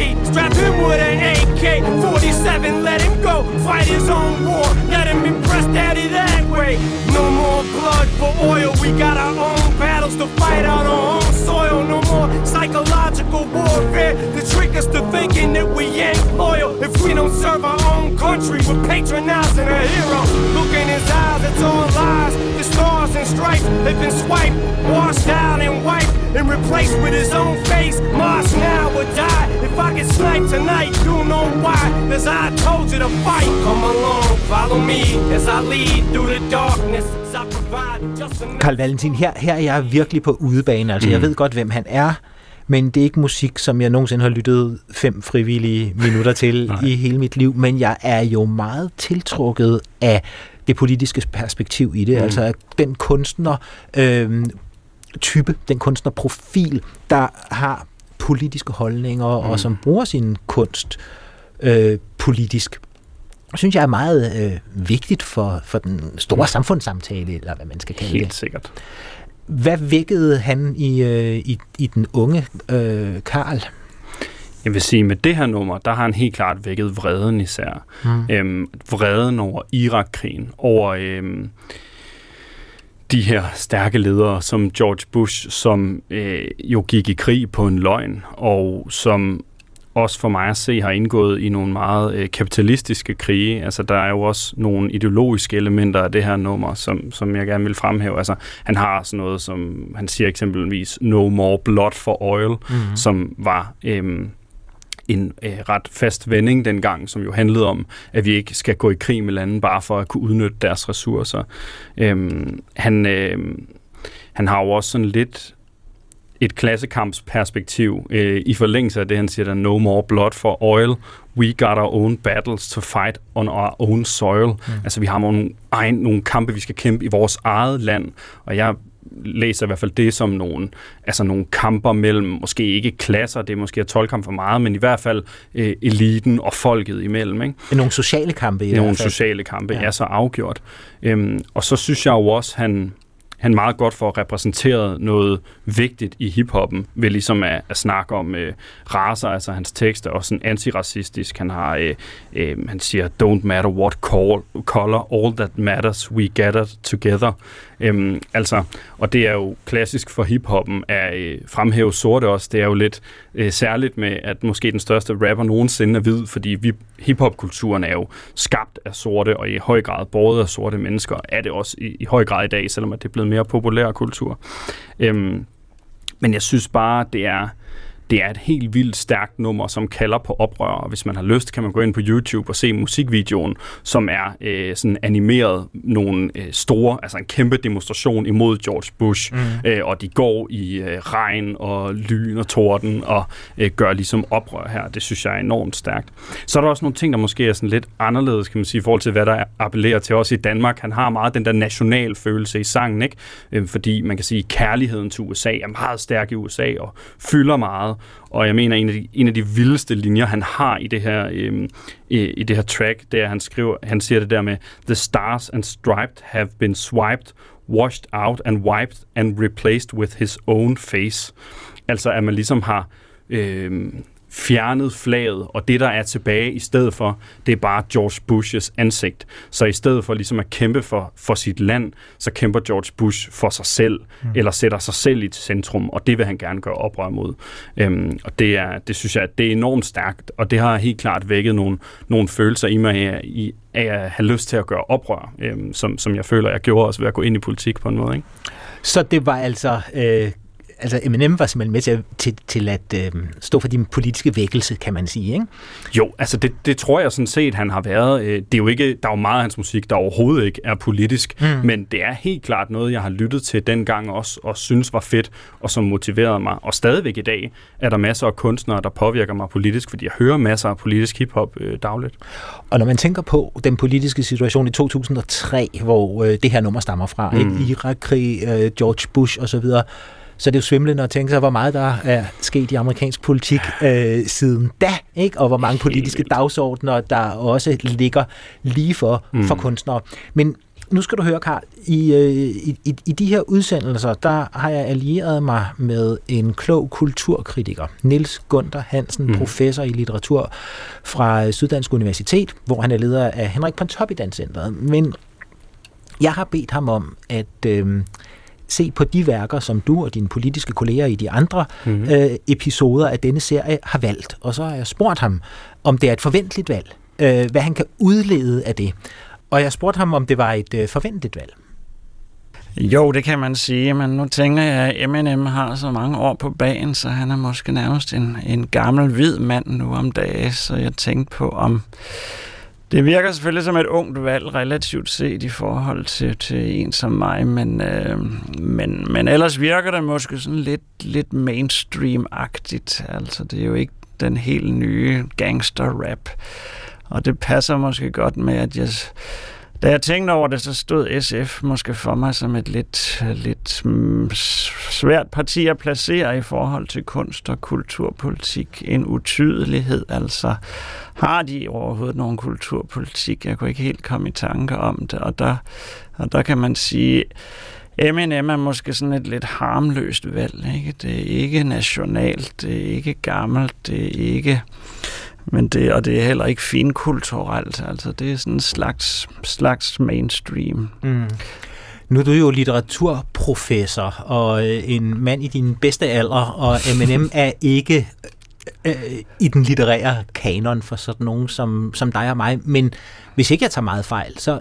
anarchy. Strap him with an AK 47, let him go fight his own war. Let him impress daddy that way. No more blood for oil, we got our own battles to fight on our own soil. No more psychological warfare to trick us to thinking that we ain't loyal. If we don't serve our own country, we're patronizing a hero. Look in his eyes, it's all lies. The stars and stripes have been swiped, washed out and wiped, and replaced with his own face. Mars now or die. If I get sniped tonight, you'll know why. As I told you to fight, come along, follow me as I lead through the darkness. Karl Valentin, her, her er jeg virkelig på udebane. Altså, mm. jeg ved godt, hvem han er, men det er ikke musik, som jeg nogensinde har lyttet fem frivillige minutter til (laughs) i hele mit liv. Men jeg er jo meget tiltrukket af det politiske perspektiv i det. Mm. Altså den kunstner øh, type, den kunstnerprofil, der har politiske holdninger mm. og som bruger sin kunst øh, politisk synes jeg er meget øh, vigtigt for, for den store samfundssamtale, eller hvad man skal kalde Helt det. Helt sikkert. Hvad vækkede han i, øh, i, i den unge øh, Karl? Jeg vil sige, med det her nummer, der har han helt klart vækket vreden især. Mm. Øhm, vreden over Irak-krigen, over øhm, de her stærke ledere som George Bush, som øh, jo gik i krig på en løgn, og som også for mig at se har indgået i nogle meget øh, kapitalistiske krige. Altså, der er jo også nogle ideologiske elementer af det her nummer, som, som jeg gerne vil fremhæve. Altså, han har sådan noget, som han siger eksempelvis, no more blood for oil, mm-hmm. som var... Øh, en øh, ret fast vending dengang, som jo handlede om, at vi ikke skal gå i krig med lande bare for at kunne udnytte deres ressourcer. Øhm, han, øh, han har jo også sådan lidt et klassekampsperspektiv øh, i forlængelse af det, han siger, der no more blood for oil, we got our own battles to fight on our own soil. Mm. Altså vi har nogle, egen, nogle kampe, vi skal kæmpe i vores eget land, og jeg læser i hvert fald det som nogle, altså nogle kamper mellem, måske ikke klasser, det er måske at tolke for meget, men i hvert fald øh, eliten og folket imellem. Ikke? Nogle sociale kampe i Nogle hvert fald. sociale kampe, ja. er så afgjort. Øhm, og så synes jeg jo også, han, han meget godt får repræsenteret noget vigtigt i hiphoppen, ved ligesom at, at snakke om øh, raser, altså hans tekst er også sådan antiracistisk. Han har, øh, øh, han siger, don't matter what call, color, all that matters, we gather together. Øhm, altså, og det er jo klassisk for hiphoppen at øh, fremhæve sorte også. Det er jo lidt øh, særligt med, at måske den største rapper nogensinde er hvid, fordi vi, hiphopkulturen er jo skabt af sorte, og i høj grad båret af sorte mennesker, er det også i, i høj grad i dag, selvom at det er blevet mere populær kultur. Øhm, men jeg synes bare, det er det er et helt vildt stærkt nummer, som kalder på oprør, og hvis man har lyst, kan man gå ind på YouTube og se musikvideoen, som er øh, sådan animeret nogle øh, store, altså en kæmpe demonstration imod George Bush, mm. øh, og de går i øh, regn og lyn og torden og øh, gør ligesom oprør her. Det synes jeg er enormt stærkt. Så er der også nogle ting, der måske er sådan lidt anderledes, kan man sige, i forhold til, hvad der appellerer til os i Danmark. Han har meget den der national følelse i sangen, ikke? Øh, fordi man kan sige, at kærligheden til USA er meget stærk i USA og fylder meget, og jeg mener, en af de, en af de vildeste linjer, han har i det her, øh, i, i det her track, det er, han skriver, han siger det der med, The stars and striped have been swiped, washed out and wiped and replaced with his own face. Altså, at man ligesom har øh, fjernet flaget, og det, der er tilbage i stedet for, det er bare George Bushes ansigt. Så i stedet for ligesom at kæmpe for, for sit land, så kæmper George Bush for sig selv, mm. eller sætter sig selv i centrum, og det vil han gerne gøre oprør mod. Øhm, og det, er, det synes jeg, det er enormt stærkt, og det har helt klart vækket nogle, nogle følelser i mig af, i, af at have lyst til at gøre oprør, øhm, som, som jeg føler, jeg gjorde også ved at gå ind i politik på en måde. Ikke? Så det var altså øh, altså Eminem var simpelthen med til, til, til at øh, stå for din politiske vækkelse, kan man sige, ikke? Jo, altså det, det tror jeg sådan set, han har været. Øh, det er jo ikke, der er jo meget af hans musik, der overhovedet ikke er politisk, mm. men det er helt klart noget, jeg har lyttet til dengang også, og synes var fedt, og som motiverede mig. Og stadigvæk i dag er der masser af kunstnere, der påvirker mig politisk, fordi jeg hører masser af politisk hiphop øh, dagligt. Og når man tænker på den politiske situation i 2003, hvor øh, det her nummer stammer fra, mm. ikke? Irak-krig, øh, George Bush osv., så det er jo svimlende at tænke sig, hvor meget der er sket i amerikansk politik øh, siden da, ikke? og hvor mange politiske dagsordner, der også ligger lige for, mm. for kunstnere. Men nu skal du høre, Karl, i, øh, i, i, i de her udsendelser, der har jeg allieret mig med en klog kulturkritiker, Nils Gunther Hansen, mm. professor i litteratur fra Syddansk Universitet, hvor han er leder af Henrik Pontoppidan Centeret. Men jeg har bedt ham om at øh, se på de værker, som du og dine politiske kolleger i de andre mm-hmm. øh, episoder af denne serie har valgt. Og så har jeg spurgt ham, om det er et forventeligt valg. Øh, hvad han kan udlede af det. Og jeg spurgte ham, om det var et øh, forventeligt valg. Jo, det kan man sige, men nu tænker jeg, at Eminem har så mange år på banen, så han er måske nærmest en, en gammel hvid mand nu om dagen, så jeg tænkte på, om det virker selvfølgelig som et ungt valg, relativt set i forhold til, til en som mig, men, øh, men, men ellers virker det måske sådan lidt, lidt mainstream-agtigt. Altså, det er jo ikke den helt nye gangster-rap. Og det passer måske godt med, at jeg da jeg tænkte over det, så stod SF måske for mig som et lidt, lidt mm, svært parti at placere i forhold til kunst- og kulturpolitik. En utydelighed, altså. Har de overhovedet nogen kulturpolitik? Jeg kunne ikke helt komme i tanke om det, og der, og der kan man sige, M&M er måske sådan et lidt harmløst valg. Ikke? Det er ikke nationalt, det er ikke gammelt, det er ikke men det, og det er heller ikke finkulturelt. Altså, det er sådan en slags, slags mainstream. Mm. Nu er du jo litteraturprofessor og øh, en mand i din bedste alder, og M&M (laughs) er ikke øh, i den litterære kanon for sådan nogen som, som dig og mig. Men hvis ikke jeg tager meget fejl, så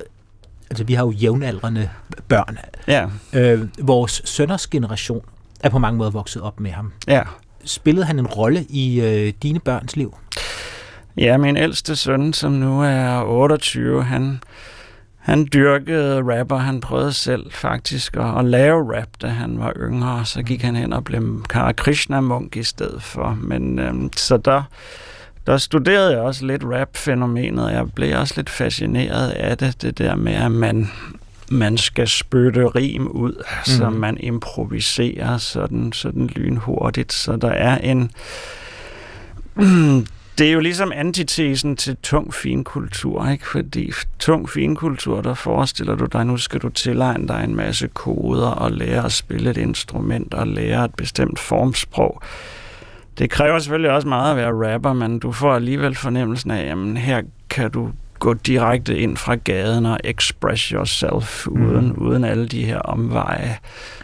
altså vi har jo jævnaldrende børn. Ja. Øh, vores sønners generation er på mange måder vokset op med ham. Ja. Spillede han en rolle i øh, dine børns liv? Ja, min ældste søn, som nu er 28, han, han dyrkede rapper. Han prøvede selv faktisk at, at lave rap, da han var yngre. Så gik han hen og blev Kara Krishna-munk i stedet for. Men øhm, så der, der studerede jeg også lidt rap-fænomenet, og jeg blev også lidt fascineret af det, det der med, at man, man skal spytte rim ud, mm. så man improviserer sådan, sådan lynhurtigt, så der er en... (clears throat) Det er jo ligesom antitesen til tung finkultur, ikke? Fordi tung finkultur, der forestiller du dig, nu skal du tilegne dig en masse koder og lære at spille et instrument og lære et bestemt formsprog. Det kræver selvfølgelig også meget at være rapper, men du får alligevel fornemmelsen af, at her kan du gå direkte ind fra gaden og express yourself uden, mm. uden alle de her omveje.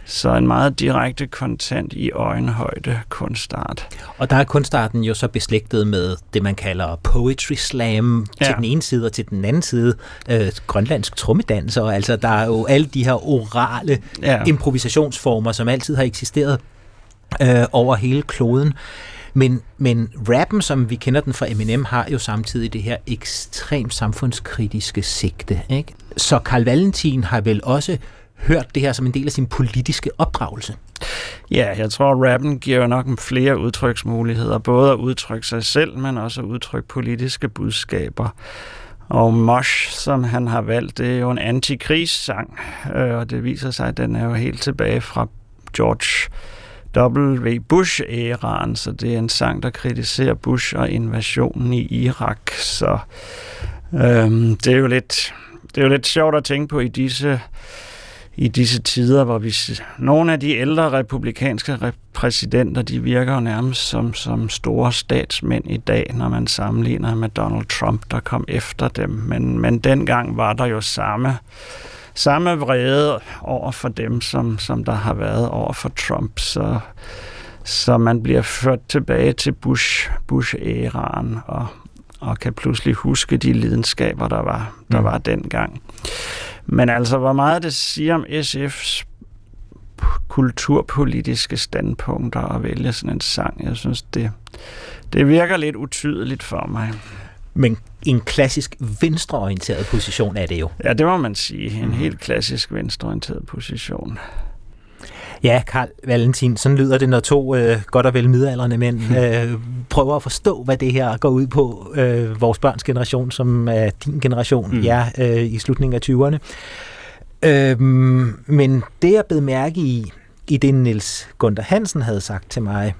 Så en meget direkte kontant i øjenhøjde kunstart. Og der er kunstarten jo så beslægtet med det, man kalder poetry slam ja. til den ene side, og til den anden side øh, grønlandsk trommedanser. Altså, der er jo alle de her orale ja. improvisationsformer, som altid har eksisteret øh, over hele kloden. Men, men rappen, som vi kender den fra Eminem, har jo samtidig det her ekstremt samfundskritiske sigte. Ikke? Så Karl Valentin har vel også hørt det her som en del af sin politiske opdragelse. Ja, jeg tror, at rappen giver nok flere udtryksmuligheder, både at udtrykke sig selv, men også at udtrykke politiske budskaber. Og Mosh, som han har valgt, det er jo en antikrigssang, øh, og det viser sig, at den er jo helt tilbage fra George W. Bush-æraen, så det er en sang, der kritiserer Bush og invasionen i Irak. Så øhm, det er jo lidt det er jo lidt sjovt at tænke på i disse i disse tider, hvor vi nogle af de ældre republikanske præsidenter, de virker jo nærmest som, som store statsmænd i dag, når man sammenligner med Donald Trump, der kom efter dem. Men, men dengang var der jo samme samme vrede over for dem, som, som der har været over for Trump. Så, så man bliver ført tilbage til Bush, Bush-æraen og, og kan pludselig huske de lidenskaber, der var, der mm. var dengang. Men altså, hvor meget det siger om SF's kulturpolitiske standpunkter at vælge sådan en sang, jeg synes, det, det virker lidt utydeligt for mig. Men en klassisk venstreorienteret position er det jo. Ja, det må man sige. En mm. helt klassisk venstreorienteret position. Ja, Karl Valentin, sådan lyder det, når to øh, godt og vel midalderne mænd (laughs) øh, prøver at forstå, hvad det her går ud på. Øh, vores børns generation, som er din generation, mm. ja, øh, i slutningen af 20'erne. Øh, men det, jeg blev mærke i, i det Niels Gunther Hansen havde sagt til mig,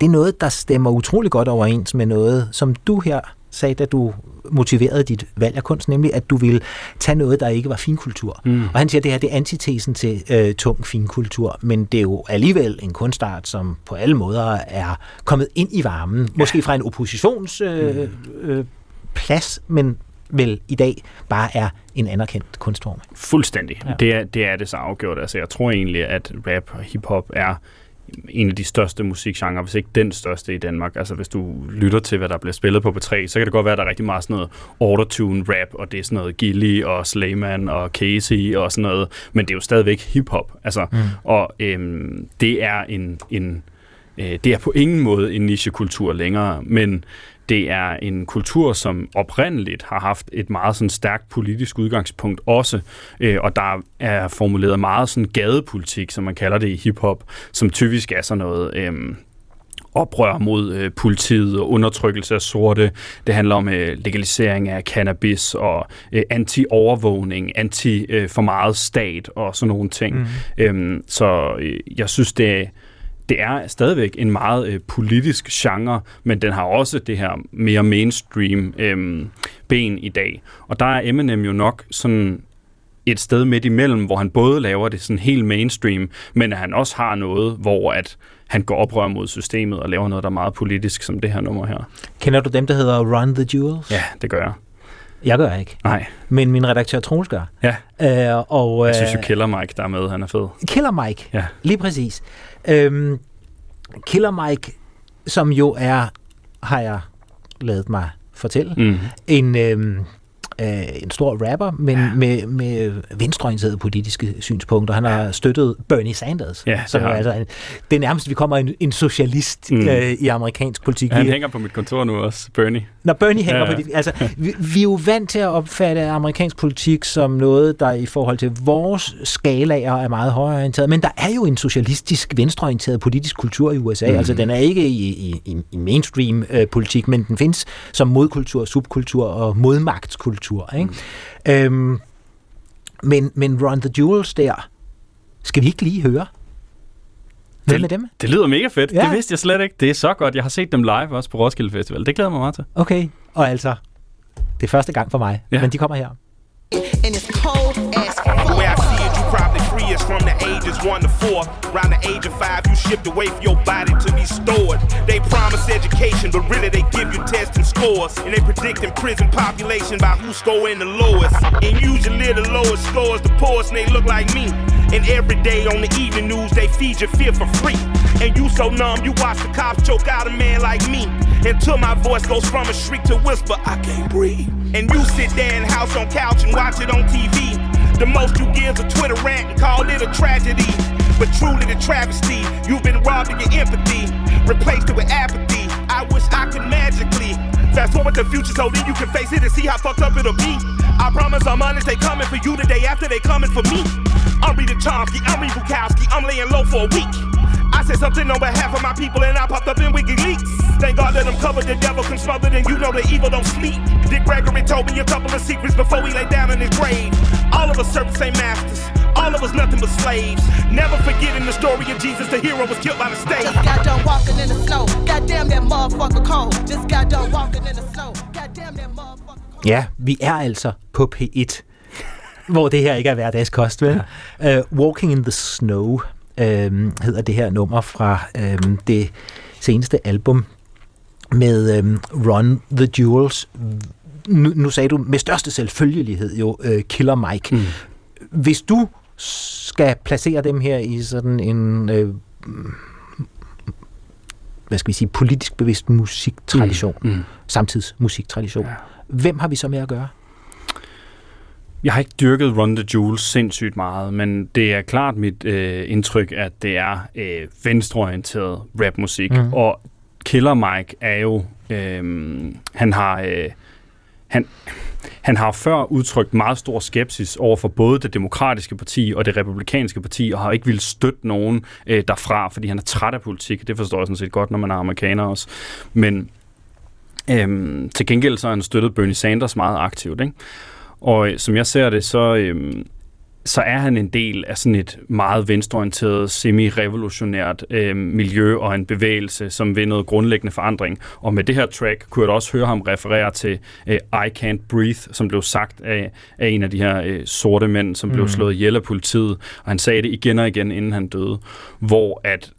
det er noget, der stemmer utrolig godt overens med noget, som du her sagde, da du motiverede dit valg af kunst, nemlig at du ville tage noget, der ikke var finkultur. Mm. Og han siger, at det her det er antitesen til øh, tung finkultur, men det er jo alligevel en kunstart, som på alle måder er kommet ind i varmen. Ja. Måske fra en oppositions øh, mm. øh, plads, men vel i dag bare er en anerkendt kunstform. Fuldstændig. Ja. Det, er, det er det så afgjort. Altså, jeg tror egentlig, at rap og hiphop er en af de største musikgenre, hvis ikke den største i Danmark. Altså hvis du lytter til, hvad der bliver spillet på P3, så kan det godt være, at der er rigtig meget sådan noget autotune rap, og det er sådan noget Gilly og Slayman og Casey og sådan noget, men det er jo stadigvæk hiphop. Altså, mm. Og øhm, det er en, en øh, det er på ingen måde en nichekultur længere, men det er en kultur, som oprindeligt har haft et meget sådan stærkt politisk udgangspunkt også, øh, og der er formuleret meget sådan gadepolitik, som man kalder det i hiphop, som typisk er sådan noget... Øh, oprør mod øh, politiet og undertrykkelse af sorte. Det handler om øh, legalisering af cannabis og øh, anti-overvågning, anti øh, for meget stat og sådan nogle ting. Mm. Øhm, så øh, jeg synes, det det er stadigvæk en meget øh, politisk genre, men den har også det her mere mainstream øh, ben i dag. Og der er Eminem jo nok sådan et sted midt imellem, hvor han både laver det sådan helt mainstream, men at han også har noget, hvor at han går oprør mod systemet og laver noget, der er meget politisk, som det her nummer her. Kender du dem, der hedder Run the Jewels? Ja, det gør jeg. Jeg gør ikke. Nej. Men min redaktør Troels gør. Ja. Øh, og, jeg synes jo Killer Mike, der er med, han er fed. Killer Mike, ja. lige præcis. Øhm, Killer Mike som jo er, har jeg lavet mig fortælle, Mm. en, øh, øh, en stor rapper, men ja. med, med venstreorienterede politiske synspunkter. Han har støttet Bernie Sanders. Ja, som det er, altså, en, det er nærmest, vi kommer en, en socialist Mm. øh, i amerikansk politik. Han hænger på mit kontor nu også, Bernie. Når Bernie hænger Ja, ja, ja. på det. Altså, vi, vi er jo vant til at opfatte amerikansk politik som noget, der i forhold til vores skalaer er meget højorienteret. Men der er jo en socialistisk, venstreorienteret politisk kultur i USA. Mm. Altså, den er ikke i, i, i, i mainstream øh, politik, men den findes som modkultur, subkultur og modmagtskultur kultur. Ikke? Mm. Øhm, men, men Run the Jewels der, skal vi ikke lige høre? Hvem er dem? Det lyder mega fedt. Ja. Det vidste jeg slet ikke. Det er så godt. Jeg har set dem live også på Roskilde Festival. Det glæder mig meget til. Okay, og altså, det er første gang for mig, ja. men de kommer her. And it's cold as fuck. The way I see it, you probably free us from the ages 1 to 4. Around the age of 5, stripped away for your body to be stored. They promise education, but really they give you tests and scores. And they predicting prison population by who's scoring the lowest. And usually the lowest scores the poorest, and they look like me. And every day on the evening news, they feed you fear for free. And you so numb, you watch the cops choke out a man like me. Until my voice goes from a shriek to whisper, I can't breathe. And you sit there in house on couch and watch it on TV. The most you give is a Twitter rant and call it a tragedy. But truly the travesty, you've been robbed of your empathy, replaced it with apathy. I wish I could magically fast forward the future so then you can face it and see how fucked up it'll be. I promise I'm honest, they coming for you the day after they coming for me. I'm Rita Chomsky, I'm Reed Bukowski, I'm laying low for a week. I said something on behalf of my people and I popped up in WikiLeaks. Thank God that I'm covered, the devil can smother, and you know the evil don't sleep. Dick Gregory told me a couple of secrets before he lay down in his grave. All of us servants ain't masters, all of us nothing but slaves. Never forgetting the story of Jesus, the hero was killed by the state. Just got done walking in the snow. Goddamn that motherfucker cold. Just got done walking in the snow. Goddamn that motherfucker cold. Ja, vi er altså på P1, hvor det her ikke er hverdagskost, vel? Ja. Uh, Walking in the Snow uh, hedder det her nummer fra uh, det seneste album med um, Run the Jewels. Nu, nu sagde du med største selvfølgelighed jo uh, Killer Mike. Mm. Hvis du skal placere dem her i sådan en... Uh, hvad skal vi sige, politisk bevidst musiktradition, Mm, mm. samtidsmusiktradition. Ja. Hvem har vi så med at gøre? Jeg har ikke dyrket Run the Jewels sindssygt meget, men det er klart mit øh, indtryk, at det er øh, venstreorienteret rapmusik. Mm. Og Killer Mike er jo... Øh, han har... Øh, han, han har før udtrykt meget stor skepsis over for både det demokratiske parti og det republikanske parti, og har ikke ville støtte nogen øh, derfra, fordi han er træt af politik. Det forstår jeg sådan set godt, når man er amerikaner også. Men øhm, til gengæld så har han støttet Bernie Sanders meget aktivt. Ikke? Og øh, som jeg ser det, så, øhm, så er han en del af sådan et meget venstreorienteret, semi-revolutionært øh, miljø og en bevægelse, som vil noget grundlæggende forandring. Og med det her track kunne jeg da også høre ham referere til øh, I Can't Breathe, som blev sagt af, af en af de her øh, sorte mænd, som mm. blev slået ihjel af politiet. Og han sagde det igen og igen, inden han døde. Hvor at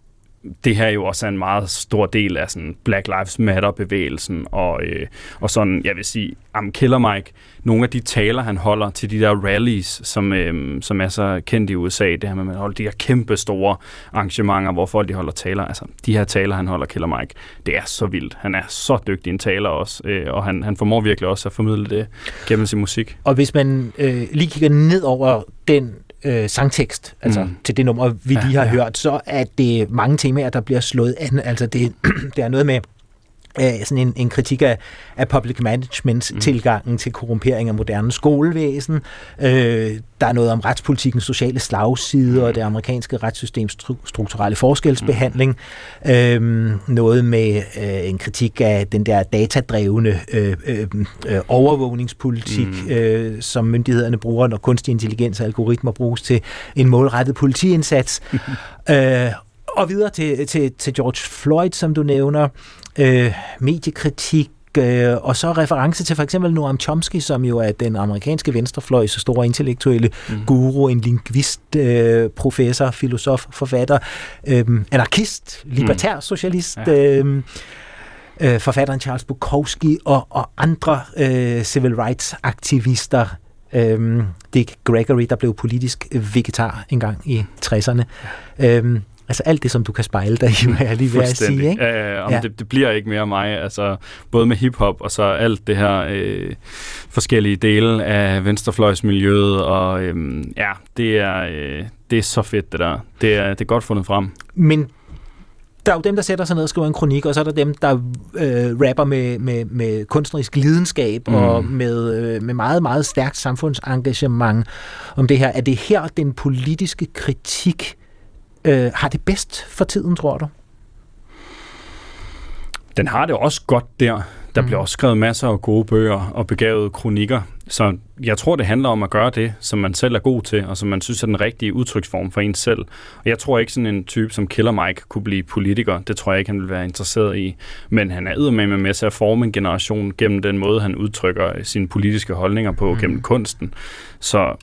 det her jo også er en meget stor del af sådan Black Lives Matter-bevægelsen, og, øh, og sådan, jeg vil sige, am Killer Mike, nogle af de taler, han holder til de der rallies, som, øh, som er så kendt i USA, det her med, at man holder de her kæmpe store arrangementer, hvor folk de holder taler, altså de her taler, han holder Killer Mike, det er så vildt. Han er så dygtig en taler også, øh, og han, han formår virkelig også at formidle det gennem sin musik. Og hvis man øh, lige kigger ned over den øh, sangtekst, altså Mm. til det nummer, vi lige har ja, hørt, så er det mange temaer, der bliver slået an. Altså det, (clears throat) det er noget med øh, sådan en, en kritik af, af public management, mm. tilgangen til korrumpering af moderne skolevæsen. Øh, der er noget om retspolitikkens sociale slagside og det amerikanske retssystems stru- strukturelle forskelsbehandling. Mm. Øh, noget med øh, en kritik af den der datadrevne øh, øh, øh, overvågningspolitik, mm. øh, som myndighederne bruger, når kunstig intelligens og algoritmer bruges til en målrettet politiindsats. (laughs) øh, og videre til, til, til George Floyd, som du nævner, øh, mediekritik, øh, og så reference til for eksempel Noam Chomsky, som jo er den amerikanske venstrefløjs store intellektuelle mm. guru, en linguist, øh, professor, filosof, forfatter, øh, anarkist, libertær socialist, Ja. øh, øh, forfatteren Charles Bukowski og, og andre øh, civil rights aktivister. Øh, Dick Gregory, der blev politisk vegetar engang i 60'erne. Øh, Altså alt det, som du kan spejle dig i, hvad jeg lige vil at sige. Ikke? Ja, ja, ja. ja. Det, det bliver ikke mere mig. Altså, både med hiphop og så alt det her øh, forskellige dele af venstrefløjsmiljøet. Og øh, ja, det er, øh, det er så fedt, det der. Det er, det er godt fundet frem. Men der er jo dem, der sætter sig ned og skriver en kronik, og så er der dem, der øh, rapper med, med, med kunstnerisk lidenskab mm. og med, øh, med meget, meget stærkt samfundsengagement om det her. Er det her, den politiske kritik øh, har det bedst for tiden, tror du? Den har det også godt der. Der mm. bliver også skrevet masser af gode bøger og begavede kronikker. Så jeg tror, det handler om at gøre det, som man selv er god til, og som man synes er den rigtige udtryksform for en selv. Og jeg tror ikke, sådan en type som Killer Mike kunne blive politiker. Det tror jeg ikke, han vil være interesseret i. Men han er med med til at forme en generation gennem den måde, han udtrykker sine politiske holdninger på, mm. gennem kunsten. Så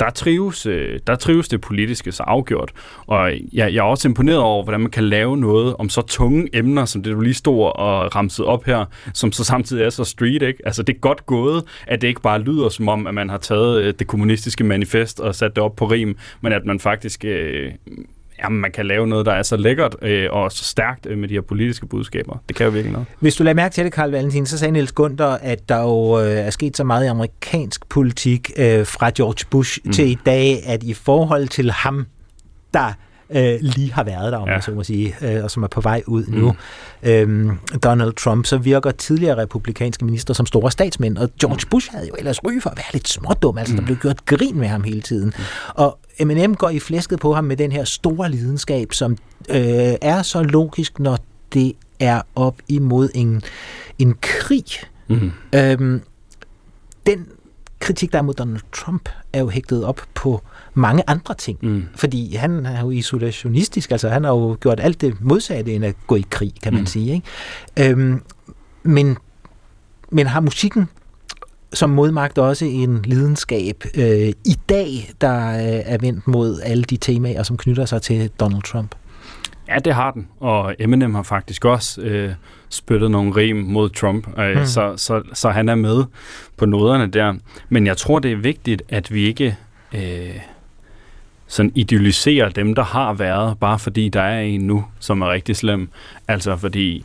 der trives, øh, der trives det politiske så afgjort. Og jeg, jeg er også imponeret over, hvordan man kan lave noget om så tunge emner, som det du lige stod og ramset op her, som så samtidig er så street, ikke? Altså det er godt gået, at det ikke bare lyder som om, at man har taget øh, det kommunistiske manifest og sat det op på rim, men at man faktisk øh, jamen, man kan lave noget, der er så lækkert øh, og så stærkt øh, med de her politiske budskaber. Det kan jo virkelig noget. Hvis du lader mærke til det, Karl Valentin, så sagde Niels Gunther, at der jo øh, er sket så meget i amerikansk politik øh, fra George Bush mm. til i dag, at i forhold til ham, der øh, lige har været der, om ja. man så må sige, øh, og som er på vej ud mm. nu. Øhm, Donald Trump, så virker tidligere republikanske minister som store statsmænd, og George Bush havde jo ellers ry for at være lidt smådum, altså mm. der blev gjort grin med ham hele tiden. Mm. Og Eminem går i flæsket på ham med den her store lidenskab, som øh, er så logisk, når det er op imod en, en krig. Mm. Øhm, den kritik, der er mod Donald Trump, er jo hægtet op på mange andre ting. Mm. Fordi han er jo isolationistisk, altså han har jo gjort alt det modsatte end at gå i krig, kan man mm. sige. Ikke? Øhm, men, men har musikken som modmagt også en lidenskab øh, i dag, der øh, er vendt mod alle de temaer, som knytter sig til Donald Trump? Ja, det har den, og Eminem har faktisk også øh, spyttet nogle rim mod Trump, øh, mm. så, så, så han er med på noderne der. Men jeg tror, det er vigtigt, at vi ikke øh, sådan idealiserer dem, der har været, bare fordi der er en nu, som er rigtig slem. Altså fordi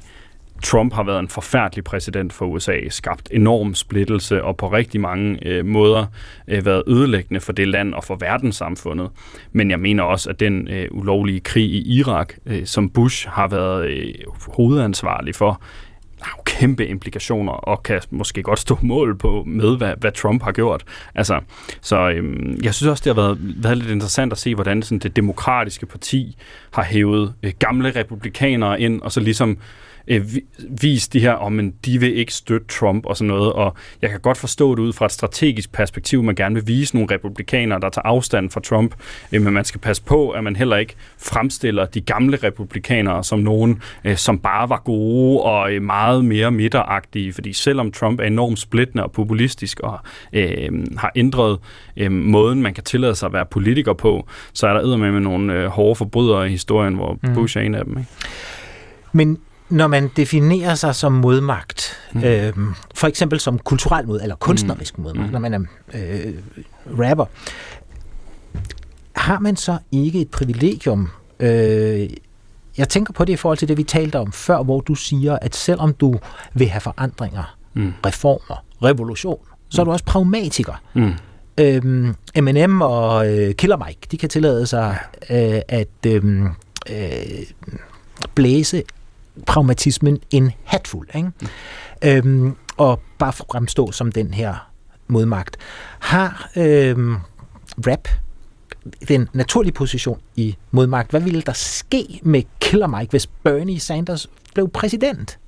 Trump har været en forfærdelig præsident for USA, skabt enorm splittelse og på rigtig mange øh, måder øh, været ødelæggende for det land og for verdenssamfundet. Men jeg mener også, at den øh, ulovlige krig i Irak, øh, som Bush har været øh, hovedansvarlig for, har jo kæmpe implikationer og kan måske godt stå mål på med, hvad, hvad Trump har gjort. Altså, så øhm, jeg synes også, det har været, været lidt interessant at se, hvordan sådan, det demokratiske parti har hævet øh, gamle republikanere ind, og så ligesom øh, vist de her, om oh, men de vil ikke støtte Trump og sådan noget, og jeg kan godt forstå det ud fra et strategisk perspektiv, man gerne vil vise nogle republikanere, der tager afstand fra Trump, øh, men man skal passe på, at man heller ikke fremstiller de gamle republikanere som nogen, øh, som bare var gode og øh, meget mere midteragtige, fordi selvom Trump er enormt splittende og populistisk og øh, har ændret øh, måden, man kan tillade sig at være politiker på, så er der med med nogle øh, hårde forbrydere i historien, hvor mm. Bush er en af dem. Ikke? Men når man definerer sig som modmagt, mm. øh, for eksempel som kulturel mod eller kunstnerisk mm. modmagt, mm. når man er øh, rapper, har man så ikke et privilegium? Øh, jeg tænker på det i forhold til det, vi talte om før, hvor du siger, at selvom du vil have forandringer, mm. reformer, revolution, så er du også pragmatiker. Mm. Øhm, M&M og øh, Killer Mike, de kan tillade sig øh, at øh, øh, blæse pragmatismen en hatfuld. Ikke? Øhm, og bare fremstå som den her modmagt. Har øhm, rap den naturlige position i modmagt? Hvad ville der ske med Killer Mike, hvis Bernie Sanders blev præsident?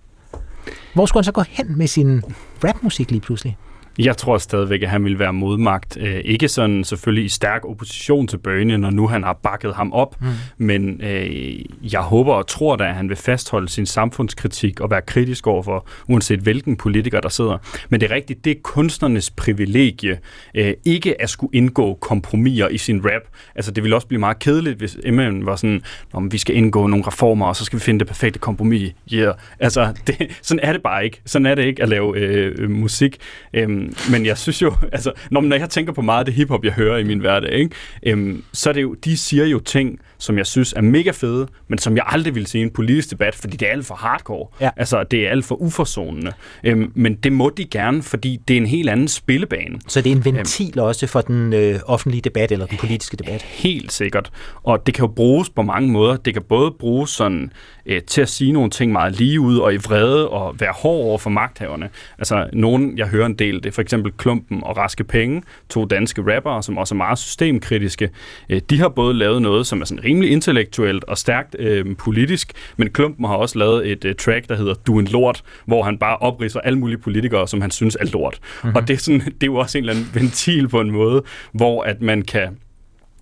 Hvor skulle han så gå hen med sin rapmusik lige pludselig? Jeg tror stadigvæk, at han vil være modmagt. Øh, ikke sådan selvfølgelig i stærk opposition til Bernie, når nu han har bakket ham op, mm. men øh, jeg håber og tror da, at han vil fastholde sin samfundskritik og være kritisk over for uanset hvilken politiker, der sidder. Men det er rigtigt, det er kunstnernes privilegie øh, ikke at skulle indgå kompromiser i sin rap. Altså det ville også blive meget kedeligt, hvis Eminem var sådan, om vi skal indgå nogle reformer, og så skal vi finde det perfekte kompromis. Yeah. Altså, (laughs) det, sådan er det bare ikke. Sådan er det ikke at lave øh, musik. Øh, Øhm, men jeg synes jo, (laughs) altså, når, når jeg tænker på meget af det hiphop, jeg hører i min hverdag, ikke? Øhm, så er det jo, de siger jo ting, som jeg synes er mega fede, men som jeg aldrig vil se i en politisk debat, fordi det er alt for hardcore. Ja. Altså, det er alt for uforsonende. Øhm, men det må de gerne, fordi det er en helt anden spillebane. Så det er en ventil også for den øh, offentlige debat, eller den politiske debat. Helt sikkert. Og det kan jo bruges på mange måder. Det kan både bruges sådan, øh, til at sige nogle ting meget lige ud og i vrede og være hård over for magthaverne. Altså nogen, jeg hører en del, det er for eksempel Klumpen og Raske Penge, to danske rappere, som også er meget systemkritiske. Øh, de har både lavet noget, som er sådan rimelig intellektuelt og stærkt øh, politisk, men Klumpen har også lavet et øh, track, der hedder Du er en lort, hvor han bare opridser alle mulige politikere, som han synes er lort. Mm-hmm. Og det er, sådan, (laughs) det er jo også en eller anden ventil på en måde, hvor at man kan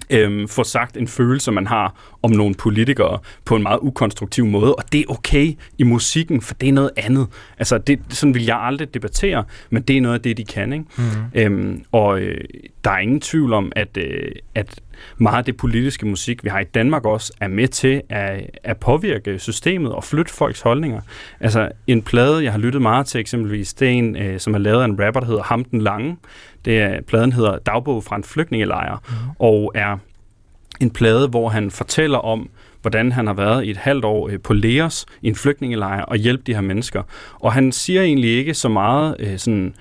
øhm, få sagt en følelse, man har om nogle politikere på en meget ukonstruktiv måde, og det er okay i musikken, for det er noget andet. Altså, det, sådan vil jeg aldrig debattere, men det er noget af det, de kan. Ikke? Mm. Øhm, og øh, der er ingen tvivl om, at, øh, at meget af det politiske musik, vi har i Danmark også, er med til at, at påvirke systemet og flytte folks holdninger. Altså en plade, jeg har lyttet meget til eksempelvis, det er en, øh, som er lavet af en rapper, der hedder Ham den Lange. Det er, pladen hedder Dagbog fra en flygtningelejr, mm. og er en plade, hvor han fortæller om, hvordan han har været i et halvt år øh, på Leos i en flygtningelejr og hjælpe de her mennesker. Og han siger egentlig ikke så meget øh, sådan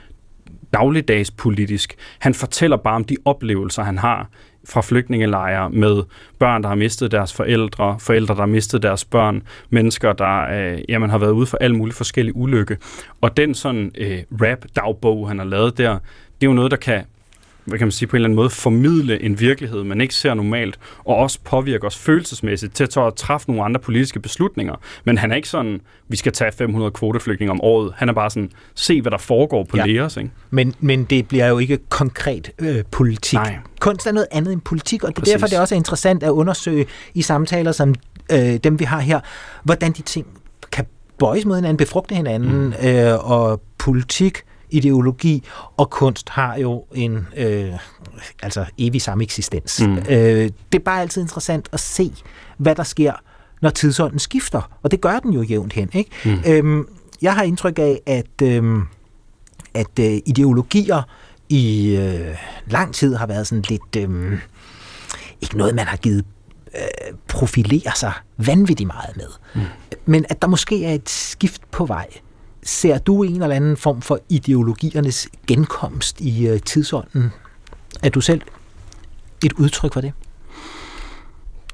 dagligdags politisk. Han fortæller bare om de oplevelser, han har fra flygtningelejre med børn, der har mistet deres forældre, forældre, der har mistet deres børn, mennesker, der øh, jamen, har været ude for alle mulige forskellige ulykke. Og den sådan øh, rap-dagbog, han har lavet der, det er jo noget, der kan hvad kan man sige, på en eller anden måde formidle en virkelighed, man ikke ser normalt, og også påvirke os følelsesmæssigt til at træffe nogle andre politiske beslutninger. Men han er ikke sådan, vi skal tage 500 kvoteflygtninge om året. Han er bare sådan, se hvad der foregår på ja. Leos. Ikke? Men, men det bliver jo ikke konkret øh, politik. Nej. Kunst er noget andet end politik, og det er Præcis. derfor, det også er interessant at undersøge i samtaler som øh, dem, vi har her, hvordan de ting kan bøjes mod hinanden, befrugte hinanden, mm. øh, og politik ideologi og kunst har jo en øh, altså evig samme eksistens. Mm. Øh, det er bare altid interessant at se, hvad der sker, når tidsånden skifter. Og det gør den jo jævnt hen. Ikke? Mm. Øhm, jeg har indtryk af, at, øh, at øh, ideologier i øh, lang tid har været sådan lidt... Øh, ikke noget, man har givet øh, profilere sig vanvittigt meget med. Mm. Men at der måske er et skift på vej. Ser du en eller anden form for ideologiernes genkomst i øh, tidsånden? Er du selv et udtryk for det?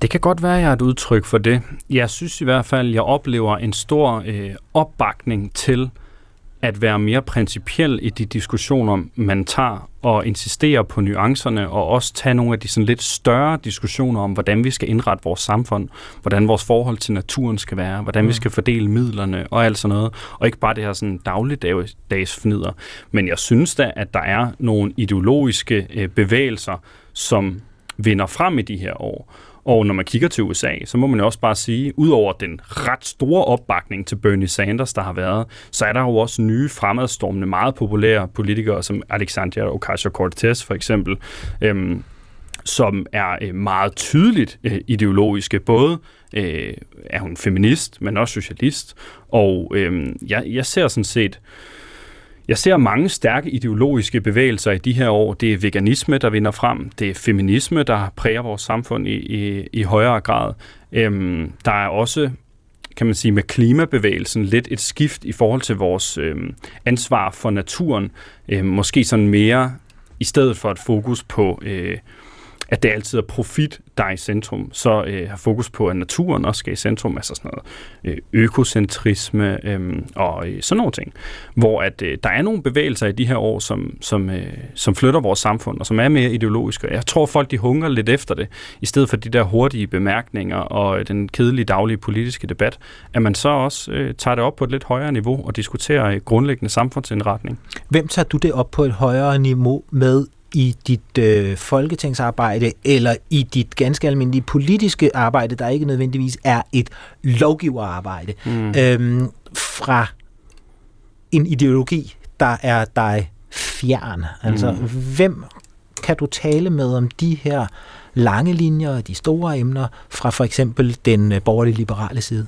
Det kan godt være, at jeg er et udtryk for det. Jeg synes i hvert fald, at jeg oplever en stor øh, opbakning til at være mere principiel i de diskussioner, man tager, og insistere på nuancerne, og også tage nogle af de sådan lidt større diskussioner om, hvordan vi skal indrette vores samfund, hvordan vores forhold til naturen skal være, hvordan mm. vi skal fordele midlerne og alt sådan noget, og ikke bare det her sådan dagligdags fnider. Men jeg synes da, at der er nogle ideologiske øh, bevægelser, som vinder frem i de her år. Og når man kigger til USA, så må man jo også bare sige, udover den ret store opbakning til Bernie Sanders, der har været, så er der jo også nye fremadstormende, meget populære politikere, som Alexandria Ocasio-Cortez for eksempel, øhm, som er øh, meget tydeligt øh, ideologiske. Både øh, er hun feminist, men også socialist. Og øh, jeg, jeg ser sådan set... Jeg ser mange stærke ideologiske bevægelser i de her år. Det er veganisme, der vinder frem. Det er feminisme, der præger vores samfund i, i, i højere grad. Øhm, der er også kan man sige, med klimabevægelsen lidt et skift i forhold til vores øhm, ansvar for naturen. Øhm, måske sådan mere, i stedet for et fokus på, øh, at det altid er profit, der er i centrum, så øh, har fokus på, at naturen også skal i centrum, altså sådan noget øh, økocentrisme øh, og øh, sådan nogle ting. Hvor at øh, der er nogle bevægelser i de her år, som, som, øh, som flytter vores samfund, og som er mere ideologiske. Jeg tror, folk de hungrer lidt efter det, i stedet for de der hurtige bemærkninger og øh, den kedelige daglige politiske debat, at man så også øh, tager det op på et lidt højere niveau og diskuterer øh, grundlæggende samfundsindretning. Hvem tager du det op på et højere niveau med i dit øh, folketingsarbejde eller i dit ganske almindelige politiske arbejde, der ikke nødvendigvis er et lovgiverarbejde, mm. øhm, fra en ideologi, der er dig fjern? Altså, mm. hvem kan du tale med om de her lange linjer og de store emner fra for eksempel den øh, borgerlige liberale side?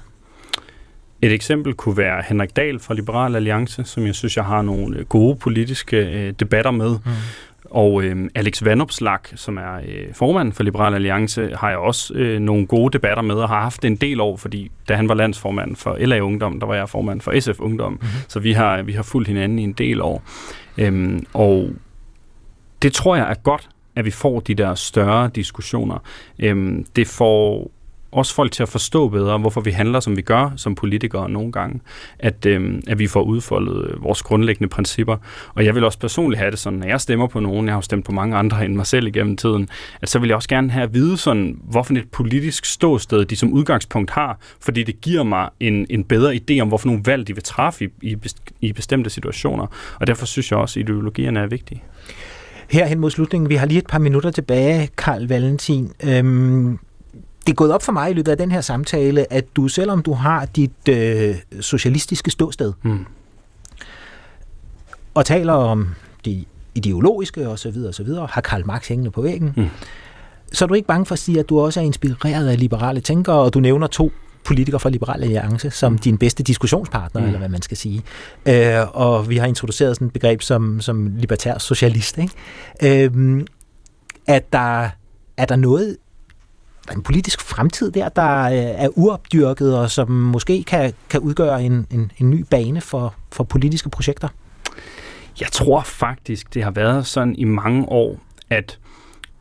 Et eksempel kunne være Henrik Dahl fra Liberal Alliance, som jeg synes, jeg har nogle gode politiske øh, debatter med. Mm. Og øh, Alex Vanopslag, som er øh, formand for Liberal Alliance, har jeg også øh, nogle gode debatter med, og har haft en del år, fordi da han var landsformand for LA Ungdom, der var jeg formand for SF Ungdom, mm-hmm. så vi har, vi har fulgt hinanden i en del år. Øhm, og det tror jeg er godt, at vi får de der større diskussioner. Øhm, det får også folk til at forstå bedre, hvorfor vi handler, som vi gør som politikere nogle gange. At, øh, at vi får udfoldet øh, vores grundlæggende principper. Og jeg vil også personligt have det sådan, når jeg stemmer på nogen, jeg har stemt på mange andre end mig selv igennem tiden, at så vil jeg også gerne have at vide, sådan, hvorfor et politisk ståsted de som udgangspunkt har, fordi det giver mig en, en bedre idé om, hvorfor nogle valg de vil træffe i, i, i bestemte situationer. Og derfor synes jeg også, at ideologierne er vigtige. Her hen mod slutningen, vi har lige et par minutter tilbage, Karl Valentin. Øhm, det er gået op for mig i løbet af den her samtale, at du, selvom du har dit øh, socialistiske ståsted, mm. og taler om det ideologiske osv., videre, har Karl Marx hængende på væggen, mm. så er du ikke bange for at sige, at du også er inspireret af liberale tænkere, og du nævner to politikere fra Liberal Alliance som mm. din bedste diskussionspartner, mm. eller hvad man skal sige. Øh, og vi har introduceret sådan et begreb som, som libertær socialist. Ikke? Øh, at der, er der noget en politisk fremtid der, der øh, er uopdyrket, og som måske kan, kan udgøre en, en, en ny bane for, for politiske projekter? Jeg tror faktisk, det har været sådan i mange år, at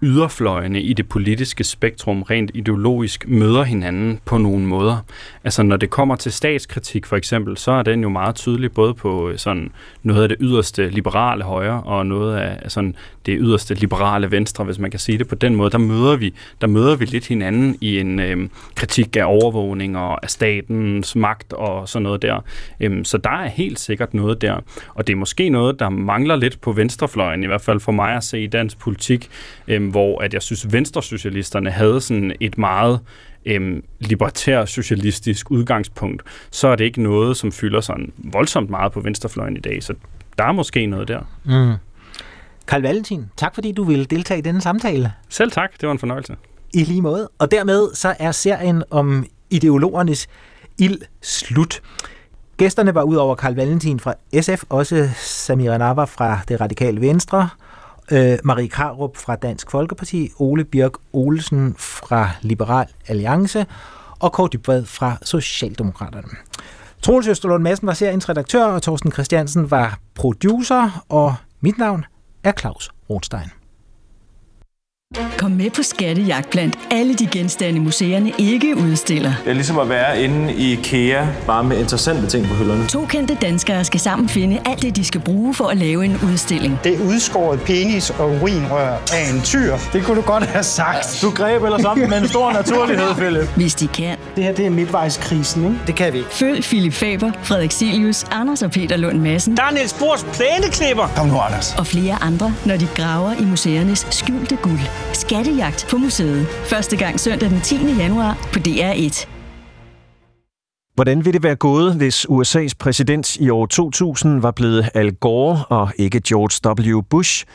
yderfløjene i det politiske spektrum rent ideologisk møder hinanden på nogle måder. Altså når det kommer til statskritik for eksempel, så er den jo meget tydelig både på øh, sådan noget af det yderste liberale højre og noget af sådan det yderste liberale venstre, hvis man kan sige det på den måde. Der møder vi, der møder vi lidt hinanden i en øh, kritik af overvågning og af statens magt og sådan noget der. Øhm, så der er helt sikkert noget der. Og det er måske noget, der mangler lidt på venstrefløjen, i hvert fald for mig at se i dansk politik. Øhm, hvor at jeg synes, venstresocialisterne havde sådan et meget øhm, libertær socialistisk udgangspunkt, så er det ikke noget, som fylder sådan voldsomt meget på venstrefløjen i dag. Så der er måske noget der. Mm. Karl Valentin, tak fordi du ville deltage i denne samtale. Selv tak, det var en fornøjelse. I lige måde. Og dermed så er serien om ideologernes ild slut. Gæsterne var ud over Karl Valentin fra SF, også Samira Nava fra det radikale Venstre, øh, Marie Karup fra Dansk Folkeparti, Ole Birk Olsen fra Liberal Alliance og Kåre Dybvad fra Socialdemokraterne. Troels Østerlund Madsen var seriens redaktør, og Thorsten Christiansen var producer, og mit navn er Claus Rothstein. Kom med på skattejagt blandt alle de genstande, museerne ikke udstiller. Det er ligesom at være inde i IKEA, bare med interessante ting på hylderne. To kendte danskere skal sammen finde alt det, de skal bruge for at lave en udstilling. Det udskåret penis og urinrør af en tyr. Det kunne du godt have sagt. Du greb ellers om med en stor naturlighed, Philip. Hvis de kan. Det her, det er midtvejskrisen, ikke? Det kan vi ikke. Følg Philip Faber, Frederik Silius, Anders og Peter Lund Madsen. Daniel Spors plæneklipper. Kom nu, Anders. Og flere andre, når de graver i museernes skjulte guld. Skattejagt på museet. Første gang søndag den 10. januar på DR1. Hvordan ville det være gået, hvis USA's præsident i år 2000 var blevet Al Gore og ikke George W. Bush?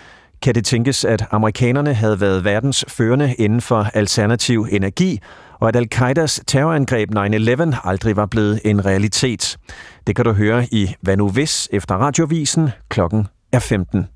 Kan det tænkes, at amerikanerne havde været verdens førende inden for alternativ energi, og at al-Qaidas terrorangreb 9-11 aldrig var blevet en realitet? Det kan du høre i Hvad nu hvis efter radiovisen klokken er 15.